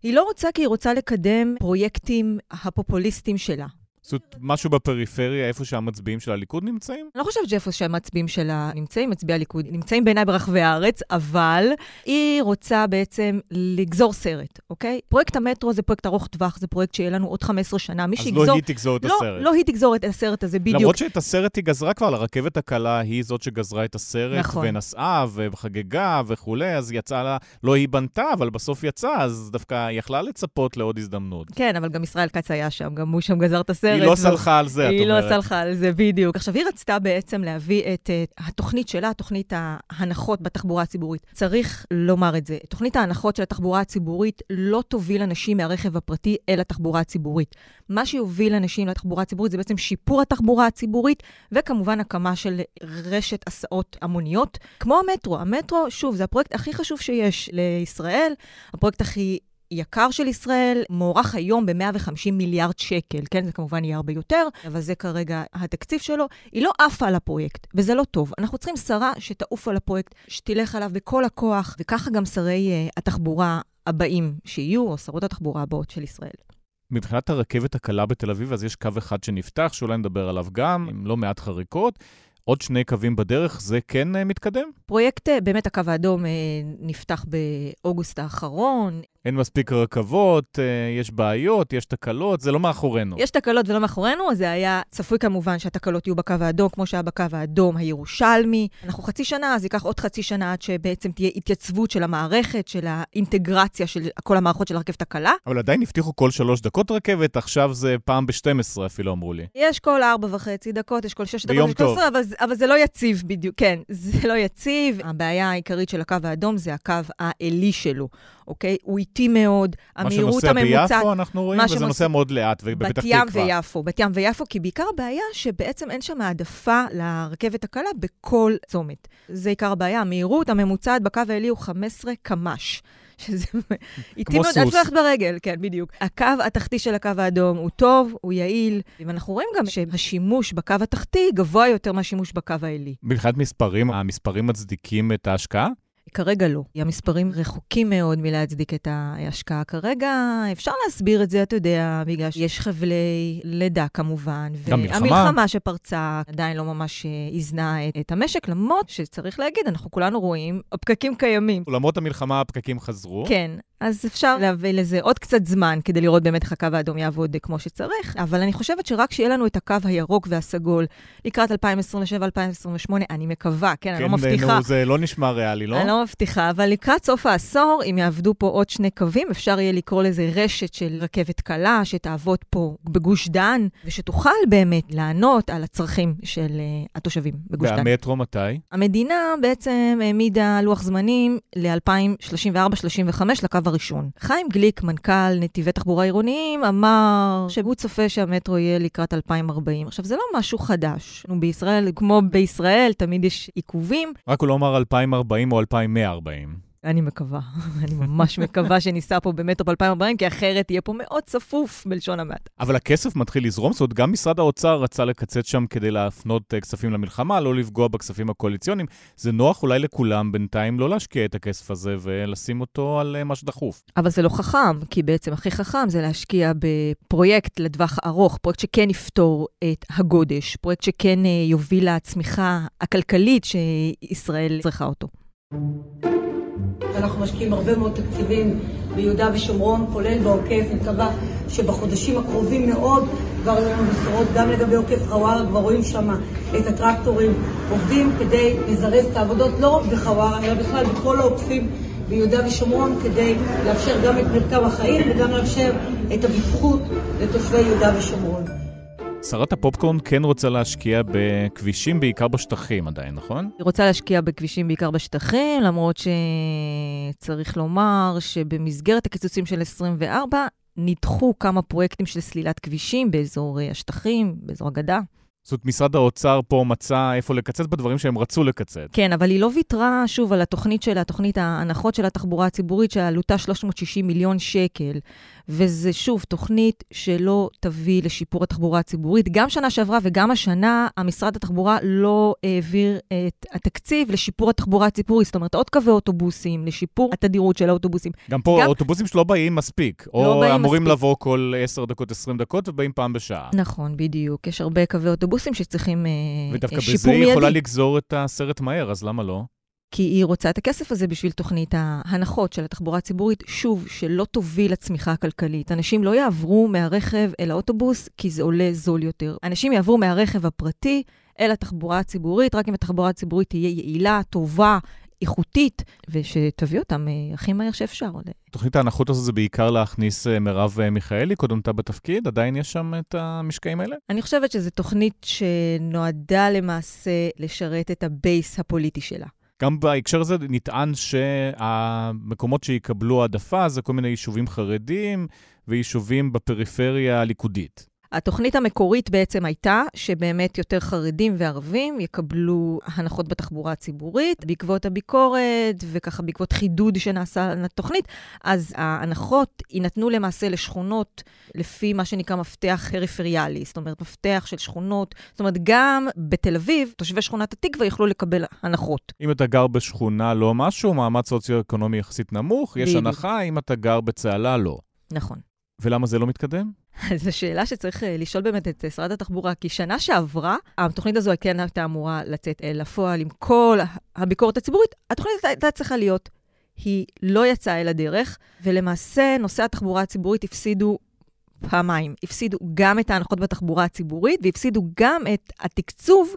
היא לא רוצה כי היא רוצה לקדם פרויקטים הפופוליסטיים שלה. זאת משהו בפריפריה, איפה שהמצביעים של הליכוד נמצאים? אני לא חושבת שאיפה שהמצביעים שלה נמצאים, מצביעי הליכוד נמצאים בעיניי ברחבי הארץ, אבל היא רוצה בעצם לגזור סרט, אוקיי? פרויקט המטרו זה פרויקט ארוך טווח, זה פרויקט שיהיה לנו עוד 15 שנה. מי שיגזור... אז לא היא תגזור את לא, הסרט. לא היא תגזור את הסרט הזה, בדיוק. למרות שאת הסרט היא גזרה כבר, לרכבת הקלה היא זאת שגזרה את הסרט, נכון. ונסעה וחגגה וכולי, אז יצאה לה, לא היא בנתה, אבל בסוף יצאה, אז דווקא יכלה לצפות לעוד הזדמנות. כן, אבל גם ישראל כץ היה שם, גם הוא שם גזר את הסרט. היא לא סלחה על זה, את אומרת. היא לא סלחה על זה, בדיוק. עכשיו, היא רצתה בעצם להביא את uh, התוכנית שלה, תוכנית ההנחות בתחבורה הציבורית. צריך לומר את זה. תוכנית ההנחות של התחבורה הציבורית לא תוביל אנשים מהרכב הפרטי אל התחבורה הציבורית. מה שיוביל אנשים לתחבורה הציבורית זה בעצם שיפור התחבורה הציבורית, וכמובן הקמה של רשת הסעות המוניות, כמו המטרו. המטרו, שוב, זה הפרויקט הכי חשוב שיש לישראל, הפרויקט הכי... יקר של ישראל, מוערך היום ב-150 מיליארד שקל, כן? זה כמובן יהיה הרבה יותר, אבל זה כרגע התקציב שלו. היא לא עפה על הפרויקט, וזה לא טוב. אנחנו צריכים שרה שתעוף על הפרויקט, שתלך עליו בכל הכוח, וככה גם שרי uh, התחבורה הבאים שיהיו, או שרות התחבורה הבאות של ישראל. מבחינת הרכבת הקלה בתל אביב, אז יש קו אחד שנפתח, שאולי נדבר עליו גם, עם לא מעט חריקות. עוד שני קווים בדרך, זה כן uh, מתקדם? פרויקט, uh, באמת הקו האדום נפתח באוגוסט האחרון. אין מספיק רכבות, יש בעיות, יש תקלות, זה לא מאחורינו. יש תקלות ולא מאחורינו, זה היה צפוי כמובן שהתקלות יהיו בקו האדום, כמו שהיה בקו האדום הירושלמי. אנחנו חצי שנה, אז ייקח עוד חצי שנה עד שבעצם תהיה התייצבות של המערכת, של האינטגרציה של כל המערכות של הרכבת הקלה. אבל עדיין הבטיחו כל שלוש דקות רכבת, עכשיו זה פעם ב-12 אפילו אמרו לי. יש כל ארבע וחצי דקות, יש כל שש דקות. טוב. אבל, אבל זה לא יציב בדיוק, כן, זה לא יציב. הבעיה העיקרית של הקו האדום זה הקו העלי שלו. אוקיי? הוא איטי מאוד, המהירות הממוצעת... מה שנוסע ביפו אנחנו רואים, וזה שנוס... נוסע מאוד לאט, ובפתח תקווה. בת ים ויפו, בת ים ויפו, כי בעיקר הבעיה שבעצם אין שם העדפה לרכבת הקלה בכל צומת. זה עיקר הבעיה, המהירות הממוצעת בקו העלי הוא 15 קמ"ש. שזה איטי מאוד, את הולכת ברגל, כן, בדיוק. הקו התחתי של הקו האדום הוא טוב, הוא יעיל, ואנחנו רואים גם שהשימוש בקו התחתי גבוה יותר מהשימוש בקו העלי. מבחינת מספרים, המספרים מצדיקים את ההשקעה? כרגע לא. המספרים רחוקים מאוד מלהצדיק את ההשקעה כרגע. אפשר להסביר את זה, אתה יודע, בגלל שיש חבלי לידה כמובן. גם מלחמה. והמלחמה שפרצה עדיין לא ממש איזנה את, את המשק, למרות שצריך להגיד, אנחנו כולנו רואים, הפקקים קיימים. למרות המלחמה הפקקים חזרו. כן, אז אפשר להביא לזה עוד קצת זמן כדי לראות באמת איך הקו האדום יעבוד כמו שצריך, אבל אני חושבת שרק שיהיה לנו את הקו הירוק והסגול לקראת 2027-2028, אני מקווה, כן, כן, אני לא מבטיחה. כן, נו, זה לא נשמע ריאלי, לא? אני לא מבטיחה, אבל לקראת סוף העשור, אם יעבדו פה עוד שני קווים, אפשר יהיה לקרוא לזה רשת של רכבת קלה, שתעבוד פה בגוש דן, ושתוכל באמת לענות על הצרכים של uh, התושבים בגוש דן. והמטרו מתי? המדינה בעצם העמידה לוח זמנים ל-2034-35 לקו הראשון. חיים גליק, מנכ"ל נתיבי תחבורה עירוניים, אמר שהוא צופה שהמטרו יהיה לקראת 2040. עכשיו, זה לא משהו חדש. בישראל, כמו בישראל, תמיד יש עיכובים. רק הוא לא אמר 2040 או 2140. אני מקווה, אני ממש מקווה שניסע פה במטרו ב-2040, כי אחרת יהיה פה מאוד צפוף בלשון המעט. אבל הכסף מתחיל לזרום, זאת אומרת, גם משרד האוצר רצה לקצץ שם כדי להפנות uh, כספים למלחמה, לא לפגוע בכספים הקואליציוניים. זה נוח אולי לכולם בינתיים לא להשקיע את הכסף הזה ולשים אותו על מה שדחוף. אבל זה לא חכם, כי בעצם הכי חכם זה להשקיע בפרויקט לטווח ארוך, פרויקט שכן יפתור את הגודש, פרויקט שכן uh, יוביל לצמיחה הכלכלית שישראל צריכה אותו. אנחנו משקיעים הרבה מאוד תקציבים ביהודה ושומרון, כולל בעוקף. אני מקווה שבחודשים הקרובים מאוד כבר יהיו לנו בשורות גם לגבי עוקף חווארה, כבר רואים שם את הטרקטורים עובדים כדי לזרז את העבודות לא רק בחווארה, אלא בכלל בכל העוקפים ביהודה ושומרון, כדי לאפשר גם את מרקם החיים וגם לאפשר את הבטיחות לתושבי יהודה ושומרון. שרת הפופקורן כן רוצה להשקיע בכבישים, בעיקר בשטחים עדיין, נכון? היא רוצה להשקיע בכבישים בעיקר בשטחים, למרות שצריך לומר שבמסגרת הקיצוצים של 24, נדחו כמה פרויקטים של סלילת כבישים באזור אה, השטחים, באזור הגדה. זאת אומרת, משרד האוצר פה מצא איפה לקצץ בדברים שהם רצו לקצץ. כן, אבל היא לא ויתרה, שוב, על התוכנית שלה, תוכנית ההנחות של התחבורה הציבורית, שעלותה 360 מיליון שקל. וזה שוב תוכנית שלא תביא לשיפור התחבורה הציבורית. גם שנה שעברה וגם השנה, המשרד התחבורה לא העביר את התקציב לשיפור התחבורה הציבורית. זאת אומרת, עוד קווי אוטובוסים, לשיפור התדירות של האוטובוסים. גם פה גם... האוטובוסים שלא באים מספיק. לא או באים אמורים מספיק. לבוא כל 10 דקות, 20 דקות, ובאים פעם בשעה. נכון, בדיוק. יש הרבה קווי אוטובוסים שצריכים שיפור מיידי. ודווקא בזה היא יכולה לגזור את הסרט מהר, אז למה לא? כי היא רוצה את הכסף הזה בשביל תוכנית ההנחות של התחבורה הציבורית, שוב, שלא תוביל לצמיחה הכלכלית. אנשים לא יעברו מהרכב אל האוטובוס כי זה עולה זול יותר. אנשים יעברו מהרכב הפרטי אל התחבורה הציבורית, רק אם התחבורה הציבורית תהיה יעילה, טובה, איכותית, ושתביא אותם אה, הכי מהר שאפשר. תוכנית ההנחות הזו זה בעיקר להכניס אה, מרב אה, מיכאלי, קודמתה בתפקיד, עדיין יש שם את המשקעים האלה? אני חושבת שזו תוכנית שנועדה למעשה לשרת את הבייס הפוליטי שלה. גם בהקשר הזה נטען שהמקומות שיקבלו העדפה זה כל מיני יישובים חרדים ויישובים בפריפריה הליכודית. התוכנית המקורית בעצם הייתה שבאמת יותר חרדים וערבים יקבלו הנחות בתחבורה הציבורית. בעקבות הביקורת וככה בעקבות חידוד שנעשה לתוכנית, אז ההנחות יינתנו למעשה לשכונות לפי מה שנקרא מפתח פריפריאלי, זאת אומרת, מפתח של שכונות. זאת אומרת, גם בתל אביב, תושבי שכונת התקווה יוכלו לקבל הנחות. אם אתה גר בשכונה לא משהו, מעמד סוציו-אקונומי יחסית נמוך, יש הנחה, אם אתה גר בצהלה, לא. נכון. ולמה זה לא מתקדם? זו שאלה שצריך אה, לשאול באמת את שרת התחבורה, כי שנה שעברה, התוכנית הזו כן הייתה אמורה לצאת אל הפועל עם כל הביקורת הציבורית. התוכנית הייתה צריכה להיות. היא לא יצאה אל הדרך, ולמעשה נושאי התחבורה הציבורית הפסידו פעמיים. הפסידו גם את ההנחות בתחבורה הציבורית, והפסידו גם את התקצוב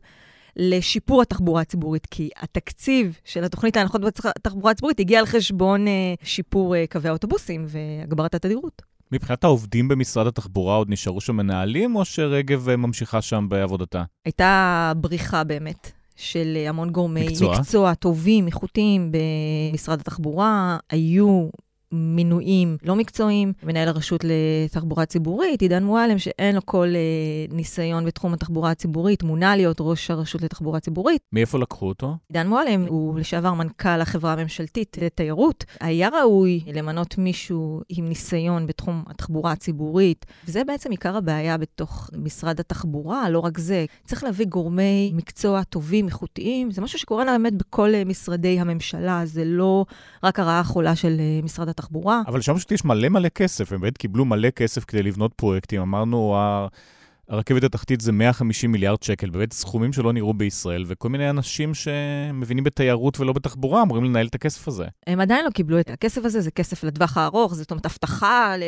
לשיפור התחבורה הציבורית, כי התקציב של התוכנית להנחות בתחבורה הציבורית הגיע על חשבון אה, שיפור אה, קווי האוטובוסים והגברת התדירות. מבחינת העובדים במשרד התחבורה עוד נשארו שם מנהלים, או שרגב ממשיכה שם בעבודתה? הייתה בריחה באמת. של המון גורמי מקצוע, מקצוע טובים, איכותיים במשרד התחבורה. היו מינויים לא מקצועיים. מנהל הרשות לתחבורה ציבורית, עידן מועלם, שאין לו כל אה, ניסיון בתחום התחבורה הציבורית, מונה להיות ראש הרשות לתחבורה ציבורית. מאיפה לקחו אותו? עידן מועלם הוא לשעבר מנכ"ל החברה הממשלתית לתיירות. היה ראוי למנות מישהו עם ניסיון בתחום התחבורה הציבורית, וזה בעצם עיקר הבעיה בתוך משרד התחבורה, לא רק זה. צריך להביא גורמי מקצוע טובים, איכותיים. זה משהו שקורה באמת בכל אה, משרדי הממשלה, זה לא רק הרעה החולה של אה, משרד התחבורה. אבל שם פשוט יש מלא מלא כסף, הם באמת קיבלו מלא כסף כדי לבנות פרויקטים. אמרנו, הרכבת התחתית זה 150 מיליארד שקל, באמת סכומים שלא נראו בישראל, וכל מיני אנשים שמבינים בתיירות ולא בתחבורה אמורים לנהל את הכסף הזה. הם עדיין לא קיבלו את הכסף הזה, זה כסף לטווח הארוך, זאת אומרת, הבטחה ל...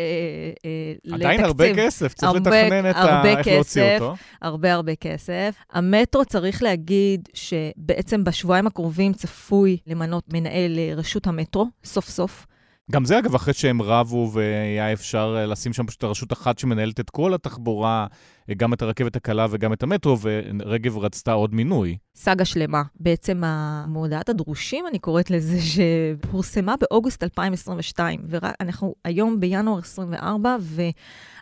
אה, עדיין הרבה כסף, צריך הרבה, לתכנן את ה... איך להוציא אותו. הרבה הרבה כסף. המטרו צריך להגיד שבעצם בשבועיים הקרובים צפוי למנות מנהל רשות המטרו, סוף סוף. גם זה, אגב, אחרי שהם רבו והיה אפשר אה, לשים שם פשוט רשות אחת שמנהלת את כל התחבורה, גם את הרכבת הקלה וגם את המטרו, ורגב רצתה עוד מינוי. סאגה שלמה. בעצם המודעת הדרושים, אני קוראת לזה, שפורסמה באוגוסט 2022, ואנחנו היום בינואר 24, ו...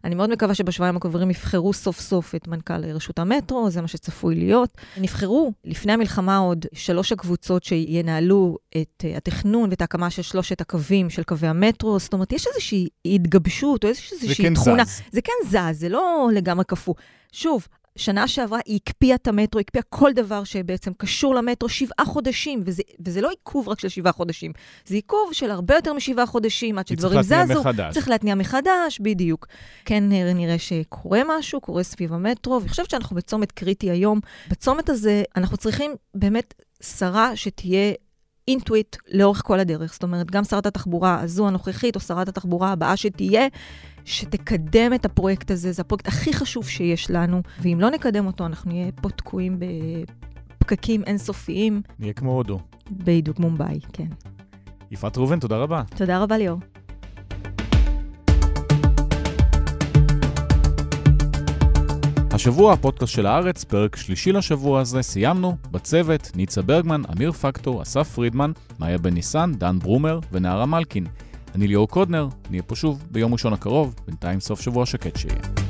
אני מאוד מקווה שבשבועיים הקרובים יבחרו סוף סוף את מנכ"ל רשות המטרו, זה מה שצפוי להיות. נבחרו לפני המלחמה עוד שלוש הקבוצות שינהלו את uh, התכנון ואת ההקמה של שלושת הקווים של קווי המטרו. זאת אומרת, יש איזושהי התגבשות או איזושהי כן תכונה. זז. זה כן זז, זה לא לגמרי קפוא. שוב, שנה שעברה היא הקפיאה את המטרו, הקפיאה כל דבר שבעצם קשור למטרו שבעה חודשים, וזה, וזה לא עיכוב רק של שבעה חודשים, זה עיכוב של הרבה יותר משבעה חודשים, עד שדברים זזו. צריך להתניע מחדש. צריך להתניע מחדש, בדיוק. כן נראה שקורה משהו, קורה סביב המטרו, ואני חושבת שאנחנו בצומת קריטי היום. בצומת הזה אנחנו צריכים באמת שרה שתהיה אינטואיט לאורך כל הדרך. זאת אומרת, גם שרת התחבורה הזו הנוכחית, או שרת התחבורה הבאה שתהיה, שתקדם את הפרויקט הזה, זה הפרויקט הכי חשוב שיש לנו, ואם לא נקדם אותו, אנחנו נהיה פה תקועים בפקקים אינסופיים. נהיה כמו הודו. בדיוק, מומבאי, כן. יפעת ראובן, תודה רבה. תודה רבה, ליאור. השבוע הפודקאסט של הארץ, פרק שלישי לשבוע הזה, סיימנו. בצוות, ניצה ברגמן, אמיר פקטור, אסף פרידמן, מאיה בן ניסן, דן ברומר ונערה מלקין. אני ליאור קודנר, נהיה פה שוב ביום ראשון הקרוב, בינתיים סוף שבוע שקט שיהיה.